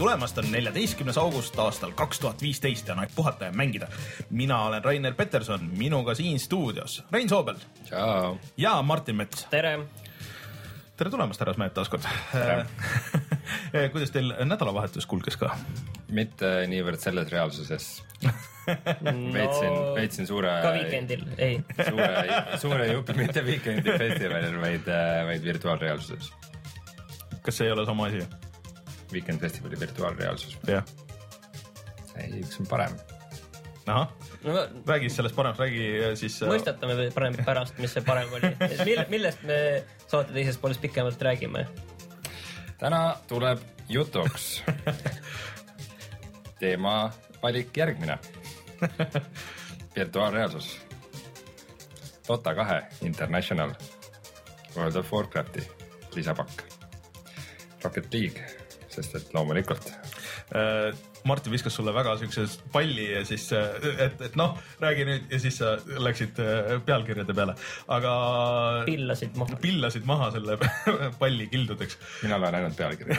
Tulemast, on neljateistkümnes august aastal kaks tuhat viisteist ja on aeg puhata ja mängida. mina olen Rainer Peterson, minuga siin stuudios Rein Soobel ja Martin Mets. tere, tere tulemast, härrasmehed taas kord. kuidas teil nädalavahetus kulges ka? mitte niivõrd selles reaalsuses. veetsin, veetsin suure, ka Weekendil, ei. suure, suure jupi, mitte Weekend'i festivalil, vaid, vaid virtuaalreaalsuses. kas see ei ole sama asi? Weekend festivali virtuaalreaalsus, jah. ei, üks on parem. ahah, no räägi siis sellest paremast, räägi äh, siis. mõistatame parem pärast, mis see parem oli. Mille, millest me saate teises pooles pikemalt räägime? täna tuleb jutuks teema valik järgmine. virtuaalreaalsus. Dota kahe International, World of Warcrafti lisapakk, Rocket League, sest et loomulikult äh, Martin viskas sulle väga siukse palli ja siis, et, et noh, räägi nüüd ja siis sa läksid äh, pealkirjade peale, aga pillasid maha. pillasid maha selle palli kildudeks. mina loen ainult pealkirja.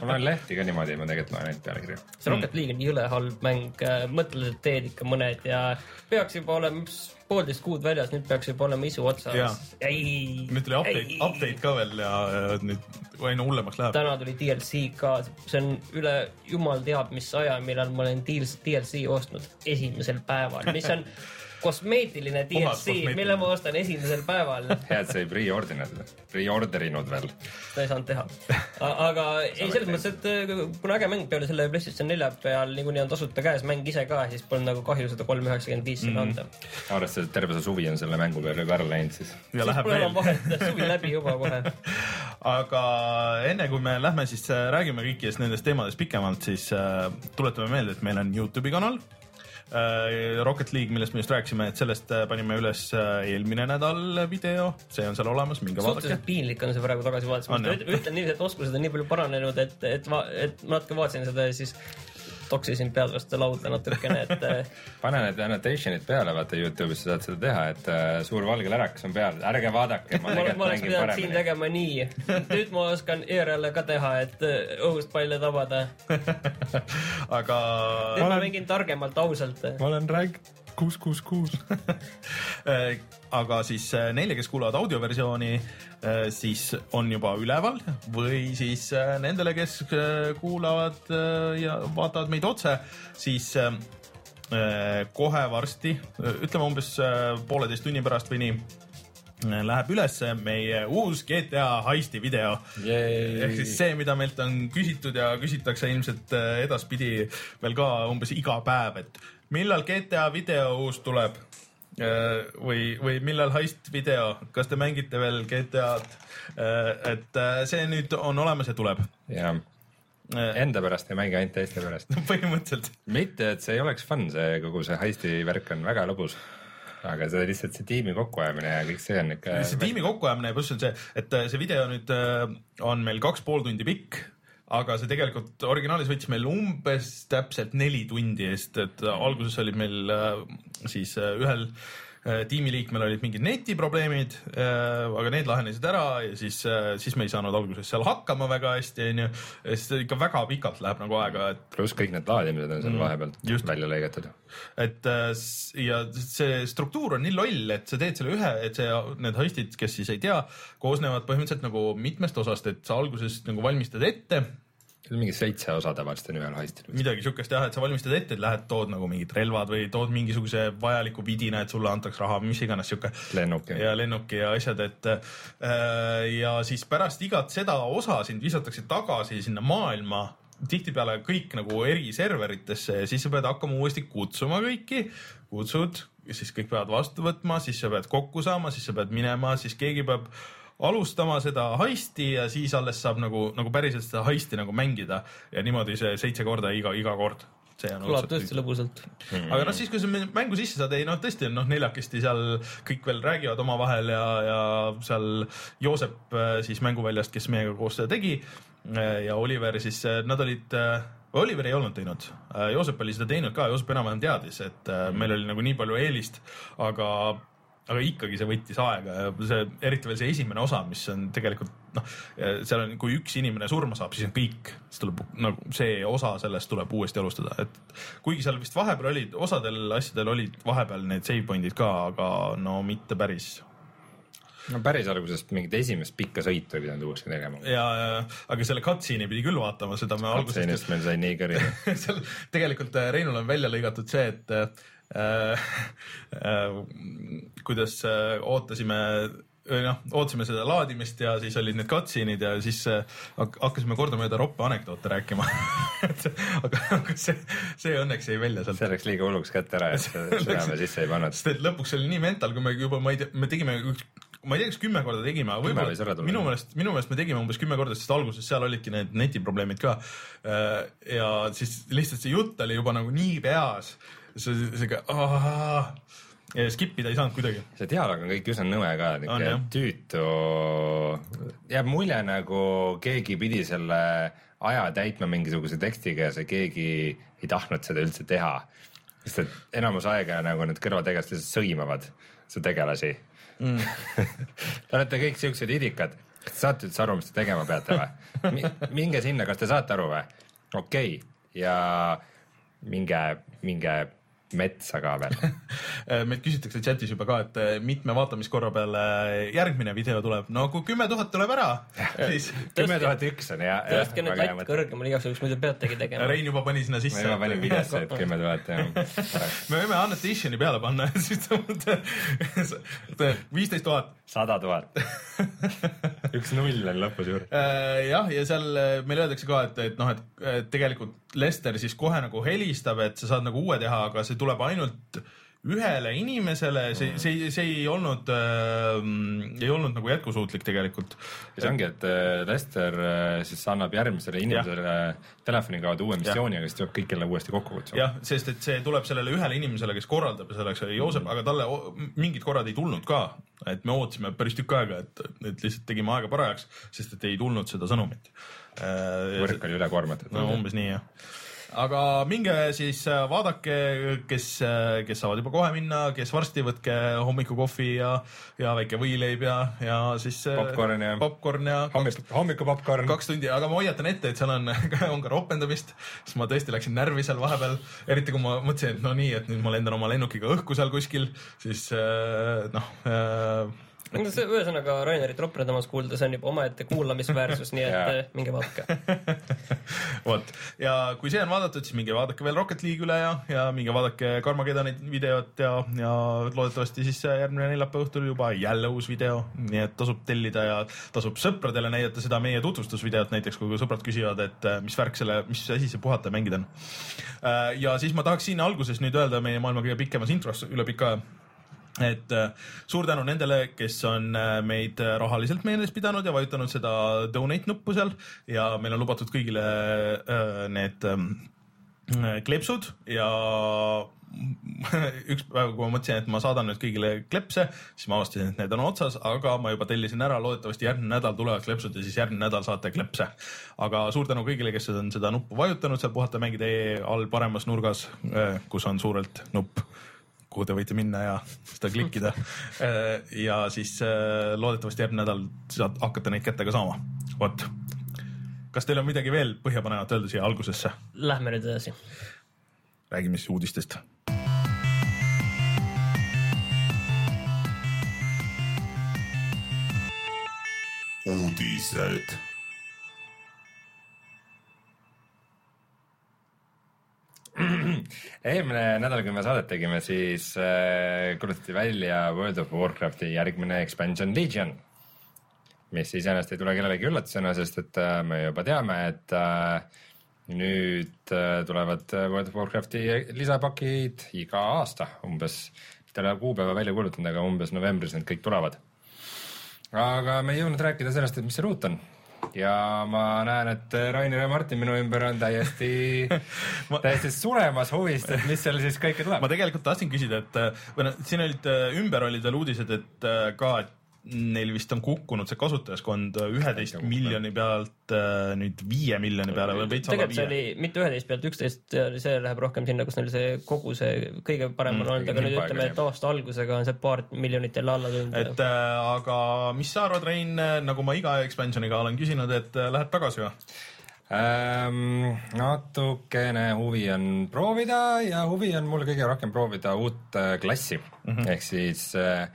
ma loen lehti ka niimoodi, ma tegelikult loen ainult pealkirja. see Rocket League on jõle halb mäng, mõtled, et teed ikka mõned ja peaks juba olema poolteist kuud väljas, nüüd peaks juba olema isu otsas. nüüd tuli update, update ka veel ja, ja nüüd aina hullemaks läheb. täna tuli DLC ka, see on üle jumal teab mis aja, millal ma olen DLC ostnud esimesel päeval, mis on kosmeetiline DLC, mille ma ostan esimesel päeval. hea, et sa ei pre-order inud, pre-order inud veel. seda ei saanud teha. aga ei, selles mõttes, et äh, kuna äge mäng peale selle PlayStation nelja peal niikuinii on tasuta käes mäng ise ka, siis pole nagu kahju seda kolm üheksakümmend viis sinna anda. arvestades, et terve see suvi on selle mängu peale juba ära läinud, siis ja siis läheb pole veel enam. vahet, suvi läbi juba kohe. aga enne kui me lähme, siis äh, räägime kõikidest nendest teemadest pikemalt, siis äh, tuletame meelde, et meil on Youtube'i kanal Rocket League, millest me just rääkisime, et sellest äh, panime üles äh, eelmine nädal video, see on seal olemas, minge vaadake suhteliselt. piinlik on see praegu tagasi vaadates, jah? ütlen niiviisi, et oskused on nii palju paranenud, et, et ma, et ma natuke vaatasin seda ja siis toksisin pead vastu lauda natukene, et äh, pane need annotation'id peale, vaata Youtube'is sa saad seda teha, et äh, suur valge lärakas on peal, ärge vaadake, ma ma, ma oleks pidanud siin tegema nii. nüüd ma oskan ERL-e ka teha, et äh, õhust palle tabada. aga nüüd ma mängin targemalt, ausalt. ma olen rank kuus, kuus, kuus. Äh, aga siis äh, neile, kes kuulavad audioversiooni, siis on juba üleval või siis äh, nendele, kes äh, kuulavad äh, ja vaatavad meid otse, siis äh, äh, kohe varsti, ütleme umbes äh, pooleteist tunni pärast või nii, läheb ülesse meie uus GTA heisti video ehk siis see, mida meilt on küsitud ja küsitakse ilmselt äh, edaspidi veel ka umbes iga päev, et millal GTA video uus tuleb Äh, või, või millal heist video, kas te mängite veel GTA-d? et äh, see nüüd on olemas ja tuleb. jah, enda pärast ei mängi, ainult teiste pärast. põhimõtteliselt mitte, et see ei oleks fun, see kogu see heisti värk on väga lõbus. aga see lihtsalt see tiimi kokkuajamine ja kõik see on ikka. see tiimi kokkuajamine ja pluss on see, et äh, see video nüüd äh, on meil kaks pool tundi pikk, aga see tegelikult originaalis võttis meil umbes täpselt neli tundi, sest et alguses olid meil äh, siis äh, ühel äh, tiimiliikmel olid mingid netiprobleemid, aga need lahenesid ära ja siis, siis me ei saanud alguses seal hakkama väga hästi, onju. sest ikka väga pikalt läheb nagu aega, et pluss kõik need laadimised on seal vahepeal just. välja lõigatud. et ja see struktuur on nii loll, et sa teed selle ühe, et see, need heistid, kes siis ei tea, koosnevad põhimõtteliselt nagu mitmest osast, et sa alguses nagu valmistad ette mingi seitse osa tavaliselt on ühel heistil. midagi siukest jah, et sa valmistad ette, et lähed, tood nagu mingid relvad või tood mingisuguse vajaliku vidina, et sulle antaks raha, mis iganes siuke. lennuki. ja lennuki ja asjad, et äh, ja siis pärast igat seda osa sind visatakse tagasi sinna maailma tihtipeale kõik nagu eri serveritesse ja siis sa pead hakkama uuesti kutsuma kõiki, kutsud, siis kõik peavad vastu võtma, siis sa pead kokku saama, siis sa pead minema, siis keegi peab alustama seda heisti ja siis alles saab nagu, nagu päriselt seda heisti nagu mängida. Ja niimoodi see seitse korda iga, iga kord. See on kõlab tõesti lõbusalt. aga noh, siis kui sa mängu sisse saad, ei noh, tõesti on noh, neljakesti seal kõik veel räägivad omavahel ja, ja seal Joosep äh, siis mänguväljast, kes meiega koos seda tegi äh, ja Oliver siis, nad olid, Oliver ei olnud teinud, Joosep oli seda teinud ka, Joosep enam-vähem teadis, et äh, meil oli nagu nii palju eelist, aga aga ikkagi see võttis aega ja see, eriti veel see esimene osa, mis on tegelikult noh, seal on, kui üks inimene surma saab, siis on kõik, siis tuleb nagu see osa sellest tuleb uuesti alustada, et kuigi seal vist vahepeal olid, osadel asjadel olid vahepeal need save point'id ka, aga no mitte päris no päris algusest mingit esimest pikka sõitu ei pidanud uuesti tegema. ja, ja, aga selle cutscene'i pidi küll vaatama, seda me algusest katseenist meil sai nii kõrge. seal tegelikult äh, Reinul on välja lõigatud see, et äh, kuidas äh, ootasime noh, ootasime seda laadimist ja siis olid need cutscene'id ja siis äh, hak- hakkasime kordamööda roppe anekdoote rääkima aga, aga see, see õnneks jäi välja sealt see läks liiga hulluks kätte ära, et südame sisse ei pannud. sest et lõpuks oli nii mental, kui me juba, ma ei tea, me tegime üks, ma ei tea, kas kümme korda tegime, aga võib-olla minu meelest, minu meelest me tegime umbes kümme korda, sest alguses seal olidki need netiprobleemid ka. ja siis lihtsalt see jutt oli juba nagu nii peas, see siuke ja skip ida ei saanud kuidagi. see dialoog on kõik üsna nõme ka, niuke tüütu. jääb mulje nagu keegi pidi selle aja täitma mingisuguse tekstiga ja see keegi ei tahtnud seda üldse teha. sest et enamus aega nagu need kõrvategelased lihtsalt sõimavad su tegelasi mm. Te olete kõik siuksed idikad, kas te saate üldse aru, mis te tegema peate või? minge sinna, kas te saate aru või? okei okay., ja minge, minge metsa ka veel. meilt küsitakse chatis juba ka, et eh, mitme vaatamiskorra peale järgmine video tuleb. no kui kümme tuhat tuleb ära, siis kümme tuhat üks on ja. tõstke nüüd latt kõrgemale igaks juhuks, muidu peategi tegema. Rein juba pani sinna ma sisse. juba panin videosse, et kümme tuhat jah. me võime annotationi peale panna, siis ta mõtleb viisteist tuhat. sada tuhat. üks null on lõpus juures. Äh, jah, ja seal äh, meile öeldakse ka, et, et noh, et et tegelikult Lester siis kohe nagu helistab, et sa saad nagu uue teha, aga see tuleb ainult ühele inimesele, see, see, see ei olnud äh,, ei olnud nagu jätkusuutlik tegelikult. ja see ongi, et äh, Lester äh, siis annab järgmisele inimesele telefoni kaudu uue missiooni, aga siis tuleb kõik jälle uuesti kokku kutsuma. jah, sest et see tuleb sellele ühele inimesele, kes korraldab ja selleks oli Joosep, aga talle mingid korrad ei tulnud ka. et me ootasime päris tükk aega, et, et lihtsalt tegime aega parajaks, sest et ei tulnud seda sõnumit. võrk oli ülekoormatud no umbes nii jah. Aga minge siis äh, vaadake, kes, kes saavad juba kohe minna, kes varsti, võtke hommikukohvi ja, ja väike võileib ja, ja siis. Popcorn ja- popcorn ja hommik, hommikupopkorn. kaks tundi, aga ma hoiatan ette, et seal on, on ka ropendamist, sest ma tõesti läksin närvi seal vahepeal, eriti kui ma mõtlesin, et no nii, et nüüd ma lendan oma lennukiga õhku seal kuskil, siis äh, noh äh, no see ühesõnaga Rainerit ropendamas kuulda, see on juba omaette kuulamisväärsus, nii et eh, minge vaadake. vot ja kui see on vaadatud, siis minge vaadake veel Rocket League üle ja, ja minge vaadake Karmagedoni videot ja, ja loodetavasti siis järgmine neljapäeva õhtul juba jälle uus video, nii et tasub tellida ja tasub sõpradele näidata seda meie tutvustusvideot näiteks, kui sõbrad küsivad, et äh, mis värk selle, mis asi see puhata ja mängida on. ja siis ma tahaks siin alguses nüüd öelda meie maailma kõige pikemas intros üle pika aja et äh, suur tänu nendele, kes on äh, meid äh, rahaliselt meeles pidanud ja vajutanud seda donate nuppu seal ja meil on lubatud kõigile need ähm, äh, kleepsud ja üks päev, kui ma mõtlesin, et ma saadan nüüd kõigile klepse, siis ma avastasin, et need on otsas, aga ma juba tellisin ära, loodetavasti järgmine nädal tulevad klepsud ja siis järgmine nädal saate klepse. aga suur tänu kõigile, kes on seda nuppu vajutanud seal puhata mängida all paremas nurgas, kus on suurelt nupp kuhu te võite minna ja seda klikkida. ja siis äh, loodetavasti järgmine nädal saad hakata neid kätte ka saama. vot. kas teil on midagi veel põhjapanevat öelda siia algusesse? Lähme nüüd edasi. räägime siis uudistest. uudised. eelmine nädal, kui me saadet tegime, siis äh, kuulutati välja World of Warcrafti järgmine expansion Legion. mis iseenesest ei tule kellelegi üllatusena, sest et äh, me juba teame, et äh, nüüd äh, tulevad World of Warcrafti lisapakid iga aasta umbes. mitte ei ole kuupäeva välja kuulutanud, aga umbes novembris need kõik tulevad. aga me ei jõudnud rääkida sellest, et mis seal uut on. Ja ma näen, et Rainer ja Martin minu ümber on täiesti Ma- täiesti suremas huvist, et mis seal siis kõike tuleb ma. tegelikult tahtsin küsida, et äh, või noh, siin olid äh, ümber olid veel uudised, et äh, ka, et neil vist on kukkunud see kasutajaskond üheteist miljoni pealt äh, nüüd viie miljoni peale või veits alla tegelikult see viie. oli mitte üheteist pealt üksteist, see läheb rohkem sinna, kus neil see kogu see kõige parem on Mm, olnud, aga nüüd ütleme, et aasta algusega on see paar miljonit jälle alla tulnud. et äh, aga mis sa arvad, Rein, nagu ma iga expansioniga olen küsinud, et äh, lähed tagasi või? Ähm, natukene huvi on proovida ja huvi on mul kõige rohkem proovida uut äh, klassi mm -hmm. ehk siis äh,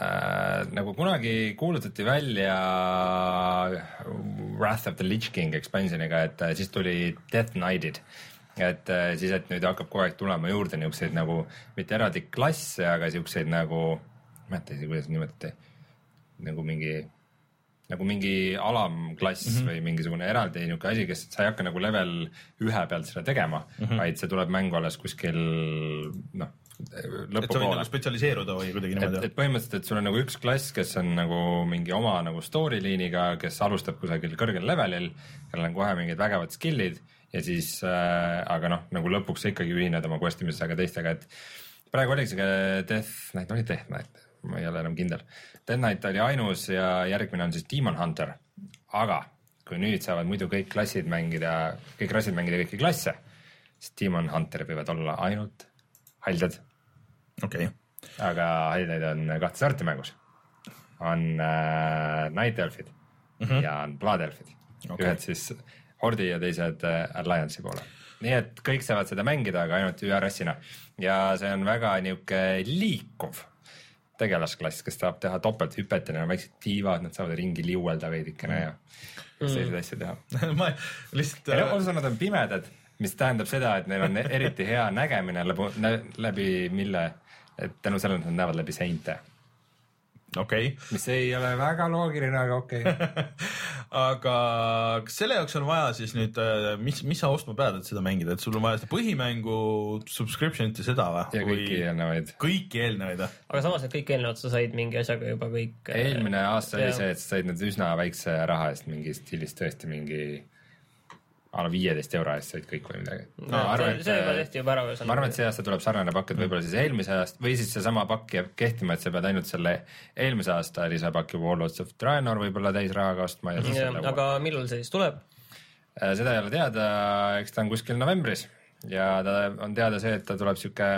äh, nagu kunagi kuulutati välja Wrath of the Lich King expansioniga, et äh, siis tuli Death Knighted et äh, siis, et nüüd hakkab kogu aeg tulema juurde niisuguseid nagu mitte eraldi klasse, aga siukseid nagu, ma ei mäleta isegi, kuidas nimetati, nagu mingi nagu mingi alamklass mm -hmm. või mingisugune eraldi niisugune asi, kes sa ei hakka nagu level ühe pealt seda tegema mm, -hmm. vaid see tuleb mängu alles kuskil noh, et sa võid nagu. spetsialiseeruda või kuidagi niimoodi? et põhimõtteliselt, et sul on nagu üks klass, kes on nagu mingi oma nagu story liiniga, kes alustab kusagil kõrgel levelil, kellel on kohe mingid vägevad skill'id ja siis äh,, aga noh, nagu lõpuks sa ikkagi ühined oma quest imistega teistega, et praegu oligi see Death Knight, oli Death Knight, ma ei ole enam kindel. Death Knight oli ainus ja järgmine on siis Demon Hunter, aga kui nüüd saavad muidu kõik klassid mängida, kõik rassid mängida kõiki klasse, siis Demon Hunter võivad olla ainult haldjad okei, aga haljaid on kahte sorti mängus. on äh, Night Elfid mm -hmm. ja on Blood Elfid okay., ühed siis Hordi ja teised äh, Alliance'i poole. nii et kõik saavad seda mängida, aga ainult ÜRS-ina ja see on väga niuke liikuv tegelasklass, kes tahab teha topelthüpet ja neil on väiksed tiivad, nad saavad ringi liuelda veidikene ja selliseid asju teha. ma lihtsalt ja äh, nad on pimedad, mis tähendab seda, et neil on eriti hea nägemine läbi, läbi mille, et tänu sellele nad näevad läbi seinte, okei, mis ei ole väga loogiline, aga okei okay. aga kas selle jaoks on vaja siis nüüd, mis, mis sa ostma pead, et seda mängida, et sul on vaja seda põhimängu subscription'it ja seda või? ja kõiki eelnevaid. kõiki eelnevaid või? aga samas need kõik eelnevad sa said mingi asjaga juba kõik. äh, eelmine aasta oli see, et sa said need üsna väikse raha eest mingi stiilis tõesti mingi a la viieteist euro eest said kõik või midagi. No, see, see juba tehti juba ära ma arvan, et see aasta tuleb sarnane pakk, et võib-olla siis eelmise aasta või siis seesama pakk jääb kehtima, et sa pead ainult selle eelmise aasta lisapaki Warlords of Draenor võib-olla täisrahaga ostma ja siis selle uue. aga millal see siis tuleb? Äh, seda ei ole teada, eks ta on kuskil novembris ja ta on teada see, et ta tuleb sihuke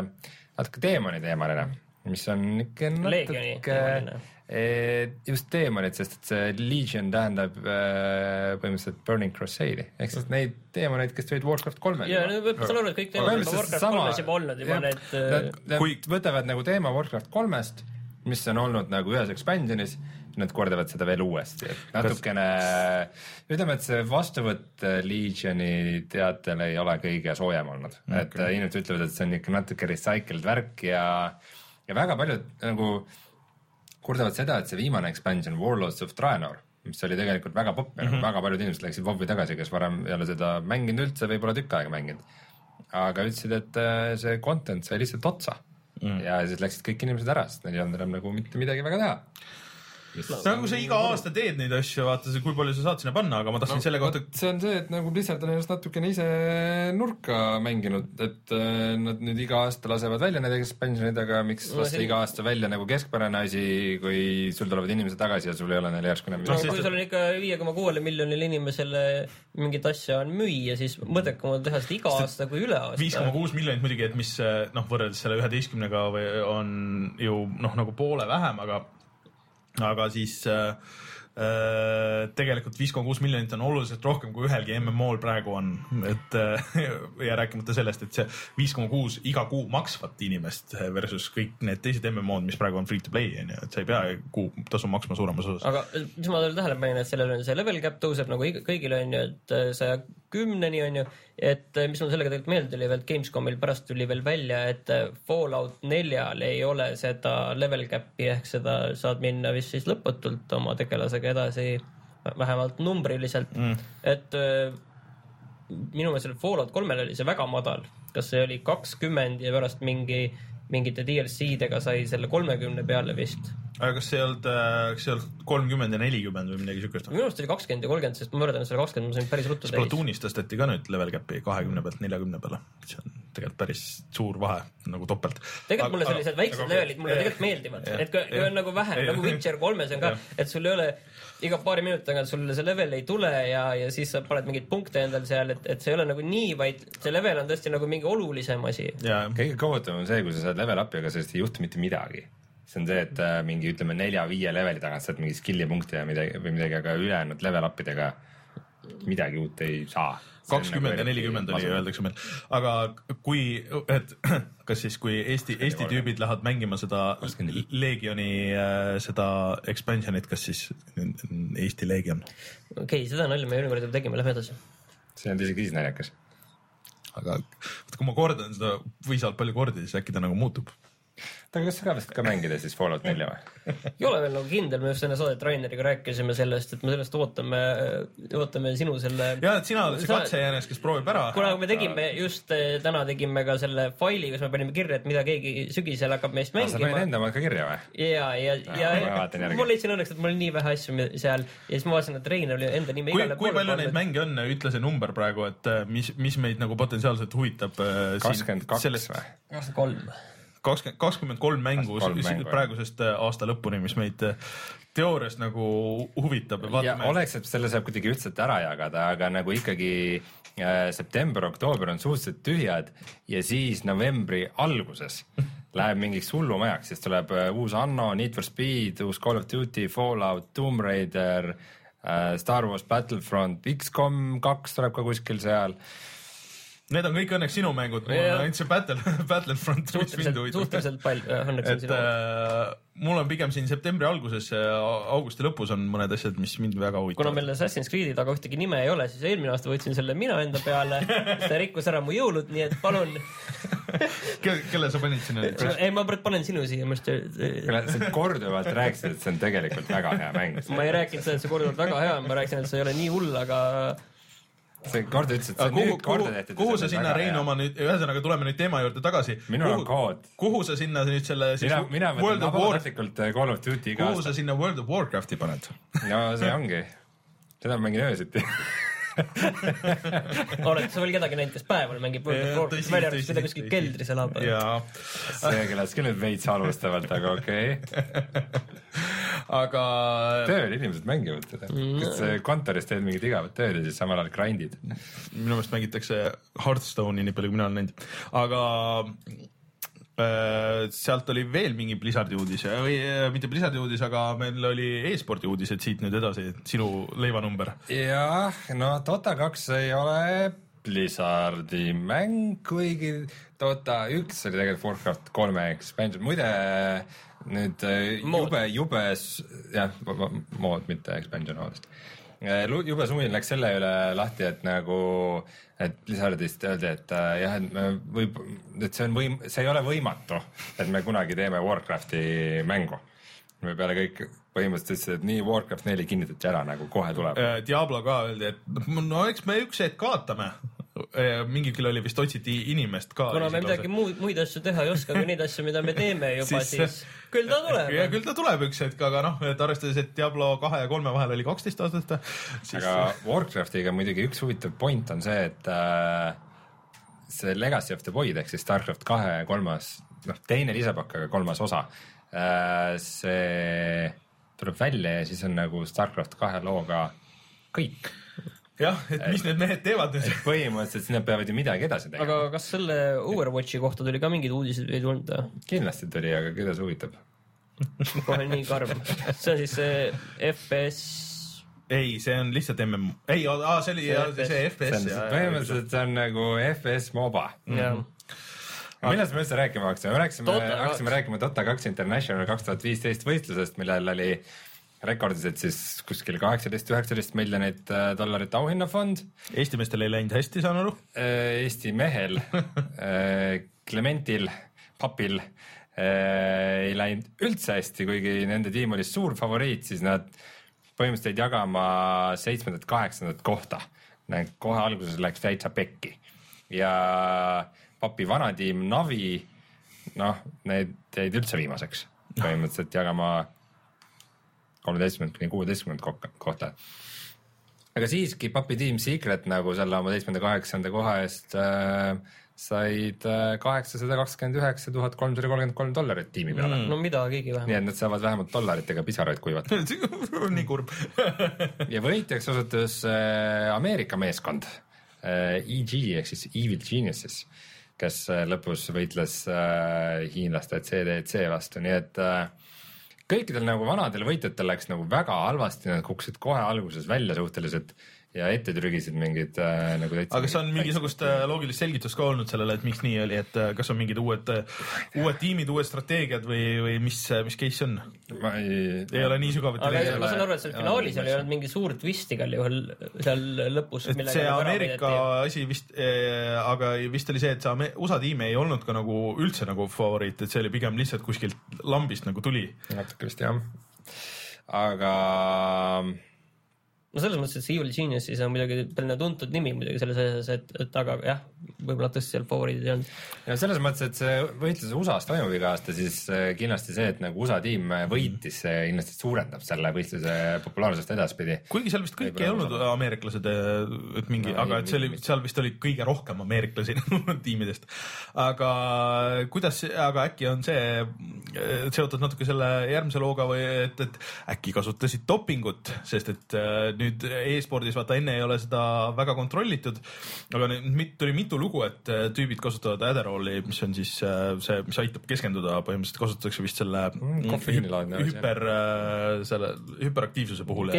natuke teemani teemaline, mis on ikka Leegioni teemaline. Eh, just teemonid, sest et see Legion tähendab äh, põhimõtteliselt Burning Crusade'i ehk siis neid teemoneid, kes tulid Warcraft kolmele. ja no ma saan aru, et kõik teemad on juba Warcraft kolmes juba olnud juba need. äh, Nad, nad Kui- võtavad nagu teema Warcraft kolmest, mis on olnud nagu ühes expansionis, nad kordavad seda veel uuesti, et natukene ütleme, et see vastuvõtt äh, Legioni teatel ei ole kõige soojem olnud okay., et äh, inimesed ütlevad, et see on ikka natuke recycled värk ja, ja väga paljud nagu kurdavad seda, et see viimane expansion Warlords of Draenor, mis oli tegelikult väga popp ja mm -hmm. väga paljud inimesed läksid WoW-i tagasi, kes varem ei ole seda mänginud üldse, võib-olla tükk aega mänginud. aga ütlesid, et äh, see content sai lihtsalt otsa mm. ja siis läksid kõik inimesed ära, sest neil ei olnud enam nagu mitte midagi väga teha. Nagu sa iga aasta teed neid asju, vaata see, kui palju sa saad sinna panna, aga ma tahtsin no, selle kohta, see on see, et nagu Blizzard on ennast natukene ise nurka mänginud, et äh, nad nüüd iga aasta lasevad välja need expansion'id, aga miks No lasta see- iga aasta välja nagu keskpärane asi, kui sul tulevad inimesed tagasi ja sul ei ole neile järsku enam no sest- kui sul on ikka viie koma kuuele miljonile inimesele mingit asja on müüa, siis mõttekam on teha seda iga aasta kui üle viis koma aasta. kuus miljonit muidugi, et mis noh, võrreldes selle üheteistkümnega või on ju noh, nagu poole vähem, aga, aga siis äh, äh, tegelikult viis koma kuus miljonit on oluliselt rohkem kui ühelgi MMO-l praegu on, et äh, ja rääkimata sellest, et see viis koma kuus iga kuu maksvat inimest versus kõik need teised MMO-d, mis praegu on free to play on ju, et sa ei pea kuutasu maksma suuremas osas. aga mis ma veel tähele panin, et sellel on see level cap tõuseb nagu kõigil on ju, et saja kümneni on ju, et äh, mis mul sellega tegelikult meelde tuli veel, Gamescomil pärast tuli veel välja, et äh, Fallout neljal ei ole seda level cap'i ehk seda saad minna vist siis lõputult oma tegelasega edasi, vähemalt numbriliselt mm., et äh, minu meelest sellel Fallout kolmel oli see väga madal, kas see oli kakskümmend ja pärast mingi, mingite DLC-dega sai selle kolmekümne peale vist. Aga kas see ei olnud, kas see ei olnud kolmkümmend ja nelikümmend või midagi siukest? minu arust oli kakskümmend ja kolmkümmend, sest ma et selle kakskümmend ma sain päris ruttu täis. Splatoonis tõsteti ka nüüd level cap'i kahekümne pealt neljakümne peale, see on tegelikult päris suur vahe nagu topelt. tegelikult mulle sellised väiksed aga- levelid mulle tegelikult meeldivad, et kui kui on nagu vähem, Jah. nagu Witcher kolmes on ka et sul ei ole iga paari minuti tagant sul see level ei tule ja, ja siis sa paned mingeid punkte endal seal, et, et see ei ole nagu nii, vaid see level on tõesti nagu mingi olulisem asi. kõige kohutavam on see, kui sa saad level up'i, aga sellest ei juhtu mitte midagi. See on see, et äh, mingi ütleme nelja-viie leveli tagant saad mingi skill'i punkte ja midagi või midagi, aga ülejäänud level up idega midagi uut ei saa. kakskümmend ja nelikümmend oli, öeldakse meil. aga kui, et kas siis, kui Eesti, Eesti tüübid lähevad mängima seda Legioni äh, seda expansion'it, kas siis Eesti Legion? okei okay,, seda nalja me eelmine kord juba tegime, lähme edasi. see on isegi siis naljakas. aga vaata, kui ma kordan seda võisalt palju kordi, siis äkki ta nagu muutub. Aga kas sa kavatsid ka mängida siis Fallout nelja või? ei ole veel nagu kindel, me just enne saadet Raineriga rääkisime sellest, et me sellest ootame, ootame sinu selle. ja, et sina oled see katsejäänes, kes proovib ära. kuna me tegime just eh, täna tegime ka selle faili, kus me panime kirja, et mida keegi sügisel hakkab meist sa panid mängima. enda omad ka kirja või? ja, ja, ja ma vaatan järgi. ma leidsin õnneks, et mul oli nii vähe asju seal ja siis ma vaatasin, et Rein oli enda nime kui, igale kui poole palju neid mänge on, ütle see number praegu, et äh, mis, mis meid nagu potentsiaalselt huvitab. kakskümmend kaks või? kakskümmend kolm. kakskümmend, kakskümmend kolm mängu 23 mängu, jah. praegusest äh, aasta lõpuni, mis meid äh, teoorias nagu huvitab oleks, et selle saab kuidagi ühtselt ära jagada, aga nagu ikkagi äh, september, oktoober on suhteliselt tühjad ja siis novembri alguses läheb mingiks hullumajaks, siis tuleb uus Anno, Need for Speed, uus Call of Duty, Fallout, Tomb Raider Star Wars Battlefront, X-kom kaks tuleb ka kuskil seal. Need on kõik õnneks sinu mängud, mul on ainult see Battle, Battlefront, mis mind suhteliselt, huvitab. suhteliselt palju, õnneks on et sinu. äh, mul on pigem siin septembri alguses, augusti lõpus on mõned asjad, mis mind väga kuna huvitavad. meil Assassin's Creed'i taga ühtegi nime ei ole, siis eelmine aasta võtsin selle mina enda peale, see rikkus ära mu jõulud, nii et palun. kelle, kelle sa panid sinna? ei, ma panen sinu siia, minu arust sa korduvalt rääkisid, et see on tegelikult väga hea mäng. ma ei rääkinud seda, et see korduvalt väga hea on, ma rääkisin, et see ei ole nii hull, aga sa kord ütlesid, et see on kuhu, nüüd korda, tehtud. kuhu sa sinna, Rein, oma nüüd, ühesõnaga tuleme nüüd teema juurde tagasi. Minul on kood. kuhu sa sinna nüüd selle siis mina, mina World of War, äh, Call of Duty kuhu sa sinna World of Warcrafti paned? no see ongi, seda ma mängin öösiti. oled sa veel kedagi näinud, kes päeval mängib World of Warcrafti, välja arvatud seda kuskil keldris elab? see kõlas küll nüüd veits halvustavalt, aga okei okay. aga tööl inimesed mängivad seda. kas äh, kontoris teed mingit igavat tööd ja siis samal ajal grind'id? minu meelest mängitakse Hearthstone'i nii palju, kui mina olen näinud, aga äh, sealt oli veel mingi Blizzardi uudis või äh, mitte Blizzardi uudis, aga meil oli e-spordi uudised siit nüüd edasi, sinu leivanumber. jah, no Dota kaks ei ole Blizzardi mäng, kuigi Dota üks oli tegelikult Warcraft kolme expansion, muide nüüd äh, Mood. jube, jube, jah, mood, mitte expansion, vabandust. jube sumin läks selle üle lahti, et nagu, et Blizzardist öeldi, et äh, jah, et me võib, et see on võim-, see ei ole võimatu, et me kunagi teeme Warcrafti mängu. me peale kõik põhimõtteliselt ütlesid, et nii Warcraft neli kinnitati ära nagu kohe tuleb. Äh, Diablo ka öeldi, et no eks me üks hetk kaotame. Mingil oli vist otsiti inimest ka. kuna me midagi muud, muid asju teha ei oska kui neid asju, mida me teeme juba, siis küll ta ja tuleb. küll ta tuleb üks hetk, aga noh, et arvestades, et Diablo kahe ja kolme vahel oli kaksteist aastat, siis aga Warcraftiga muidugi üks huvitav point on see, et äh, see Legacy of the Void ehk siis Starcraft kahe kolmas, noh, teine lisapakk, aga kolmas osa äh,, see tuleb välja ja siis on nagu Starcraft kahe looga kõik. jah, et mis need mehed teevad nüüd. põhimõtteliselt siis nad peavad ju midagi edasi tegema aga kas selle Overwatchi kohta tuli ka mingeid uudiseid või ei tulnud kindlasti tuli, aga keda see huvitab? kohe nii karm. see on siis see FPS, ei, see on lihtsalt MM, ei, see oli See see, FPS põhimõtteliselt see on nagu FPS MOBA jah. aga millest me üldse rääkima hakkasime, me rääkisime, hakkasime rääkima Dota kaks International kaks tuhat viisteist võistlusest, millel oli rekordilised siis kuskil kaheksateist, üheksateist miljonit äh, dollarit auhinnafond. Eesti meestel ei läinud hästi, saan aru. Eesti mehel äh, Clementil, papil äh, ei läinud üldse hästi, kuigi nende tiim oli suur favoriit, siis nad põhimõtteliselt jäid jagama seitsmendat-kaheksandat kohta. kohe alguses läks täitsa pekki ja papi vanatiim Navi, noh, need jäid üldse viimaseks, põhimõtteliselt jagama kolmeteistkümnendat kuni kuueteistkümnendat kohta. aga siiski Puppy Team Secret nagu selle oma seitsmenda, kaheksanda koha eest äh, said kaheksasada kakskümmend üheksa tuhat kolmsada kolmkümmend kolm dollarit tiimi peale mm.. no midagigi nii vähemalt. et nad saavad vähemalt dollaritega pisaraid kuivata. nii kurb. ja võitjaks osutus äh, Ameerika meeskond äh, EG ehk siis Evil Geniuses, kes äh, lõpus võitles äh, hiinlaste CDC vastu, nii et äh, kõikidel nagu vanadel võitjatel läks nagu väga halvasti, nad kukkusid kohe alguses välja suhteliselt ja ette trügisid mingid äh, nagu täitsa. aga kas on mingisugust äh, loogilist selgitust ka olnud sellele, et miks nii oli, et äh, kas on mingid uued, uued tiimid, uued strateegiad või, või mis, mis case on? ma ei, ei ole nii sügavuti aga läinud. ma saan aru, et seal finaalis ei olnud mingi suur twist igal juhul seal lõpus. et see Ameerika asi vist äh,, aga vist oli see, et see USA tiim ei olnud ka nagu üldse nagu favoriit, et see oli pigem lihtsalt kuskilt lambist nagu tuli. natuke vist jah, aga no selles mõttes, et see Evil Geniuses on muidugi selline tuntud nimi muidugi selles asjas, et, et aga jah, võib-olla tõesti seal favoriidid ei olnud. ja selles mõttes, et see võitlus USA-s toimub iga aasta, siis äh, kindlasti see, et nagu USA tiim võitis, see kindlasti suurendab selle võistluse populaarsust edaspidi. kuigi seal vist kõik ei Võib-olla olnud ameeriklased, et mingi No aga ei, et see oli, seal vist oli kõige rohkem ameeriklasi tiimidest. aga kuidas, aga äkki on see seotud natuke selle järgmise looga või et, et äkki kasutasid dopingut, sest et nüüd e-spordis vaata enne ei ole seda väga kontrollitud, aga nüüd mit- tuli mitu lugu, et eh, tüübid kasutavad Adderalli, mis on siis eh, see, mis aitab keskenduda, põhimõtteliselt kasutatakse vist selle Mm, asi. hüper, selle hüperaktiivsuse puhul.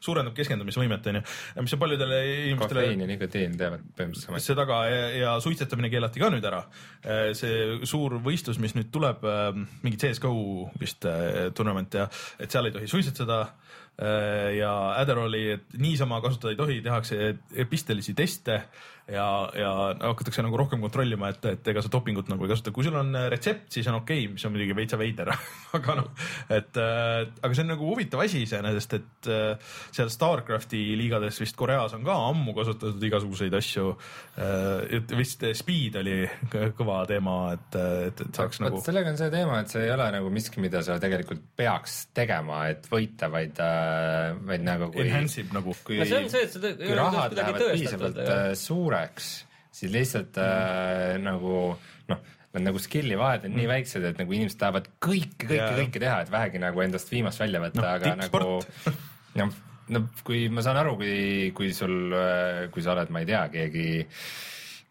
Suurendab keskendumisvõimet, onju, mis on paljudele inimestele kofeiin ja nikotiin teevad põhimõtteliselt sama see taga ja, ja suitsetamine keelati ka nüüd ära. see suur võistlus, mis nüüd tuleb, mingi CSGO vist äh, tournament ja et seal ei tohi suitsetada äh, ja Adderalli, et niisama kasutada ei tohi, tehakse epistelisi teste ja, ja hakatakse nagu rohkem kontrollima, et, et ega sa dopingut nagu ei kasuta, kui sul on retsept, siis on okei okay,, mis on muidugi veitsa veider, aga noh, et äh, aga see on nagu huvitav asi iseenesest, et äh, seal Starcrafti liigades vist Koreas on ka ammu kasutatud igasuguseid asju äh,. et vist speed oli kõ- kõva teema, et, et, et saaks vot nagu sellega on see teema, et see ei ole nagu miski, mida sa tegelikult peaks tegema, et võita, vaid, vaid nagu kui, enhance ib nagu. kui no see on see, et ei kui rahad lähevad piisavalt ju. Äh, suureks, siis lihtsalt äh, nagu noh, need nagu skill'i vahed on nii väiksed, et nagu inimesed tahavad kõike, kõike Jaa., kõike teha, et vähegi nagu endast viimast välja võtta Noh, aga nagu noh, no kui ma saan aru, kui, kui sul, kui sa oled, ma ei tea, keegi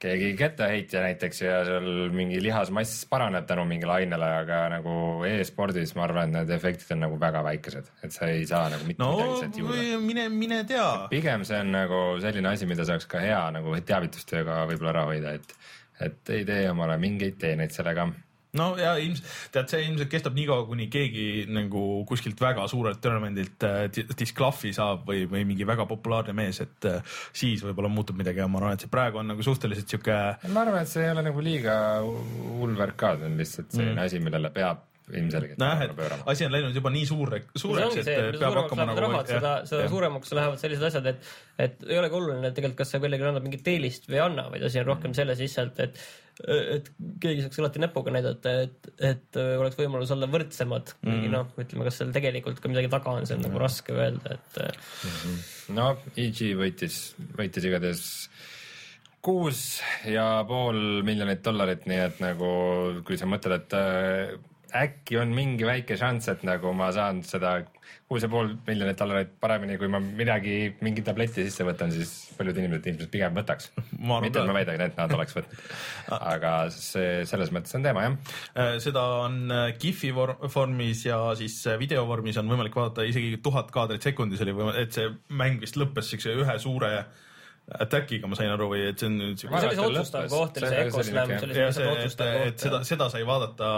keegi kettaheitja näiteks ja sul mingi lihasmass paraneb tänu mingile ainele, aga nagu e-spordis ma arvan, et need efektid on nagu väga väikesed, et sa ei saa nagu mitte no midagi sealt juurde mine, mine tea. pigem see on nagu selline asi, mida saaks ka hea nagu teavitustööga võib-olla ära hoida, et, et ei tee omale mingeid teeneid sellega. No ja ilmselt, tead, see ilmselt kestab nii kaua, kuni keegi nagu kuskilt väga suurelt tournamendilt äh, di- disclaf'i saab või, või mingi väga populaarne mees, et äh, siis võib-olla muutub midagi ja ma arvan, et see praegu on nagu suhteliselt sihuke ma arvan, et see ei ole nagu liiga hull värk ka, see on lihtsalt selline mm. asi, millele peab ilmselgelt et pöörama. asi on läinud juba nii suure, suureks, et see, peab suuremaks hakkama lähevad nagu seda, seda jah. suuremaks lähevad sellised asjad, et, et ei ole ka oluline tegelikult, kas see kellelegi annab mingit eelist või ei anna, vaid asi on rohkem selles lihtsalt, et et keegi saaks alati näpuga näidata, et, et oleks võimalus olla võrdsemad, kuigi noh, ütleme, kas seal tegelikult ka midagi taga on, see on nagu raske öelda, et no EG võitis, võitis igatahes kuus ja pool miljonit dollarit, nii et nagu kui sa mõtled, et äh, äkki on mingi väike šanss, et nagu ma saan seda kuus ja pool miljonit dollarit paremini, kui ma midagi, mingi tableti sisse võtan, siis paljud inimesed ilmselt pigem võtaks. Mitte, et ma väidan, et nad oleks võtnud. aga see selles mõttes on teema jah. Äh, seda on äh, GIF-i vor- vormis ja siis äh, video vormis on võimalik vaadata isegi tuhat kaadrit sekundis oli võimalik, et see mäng vist lõppes siukse ühe suure attack'iga, ma sain aru, või et see on nüüd siuke see oli see otsustav koht, oli See- Ecoslam, see oli see et, otsustav et seda, koht. seda sai vaadata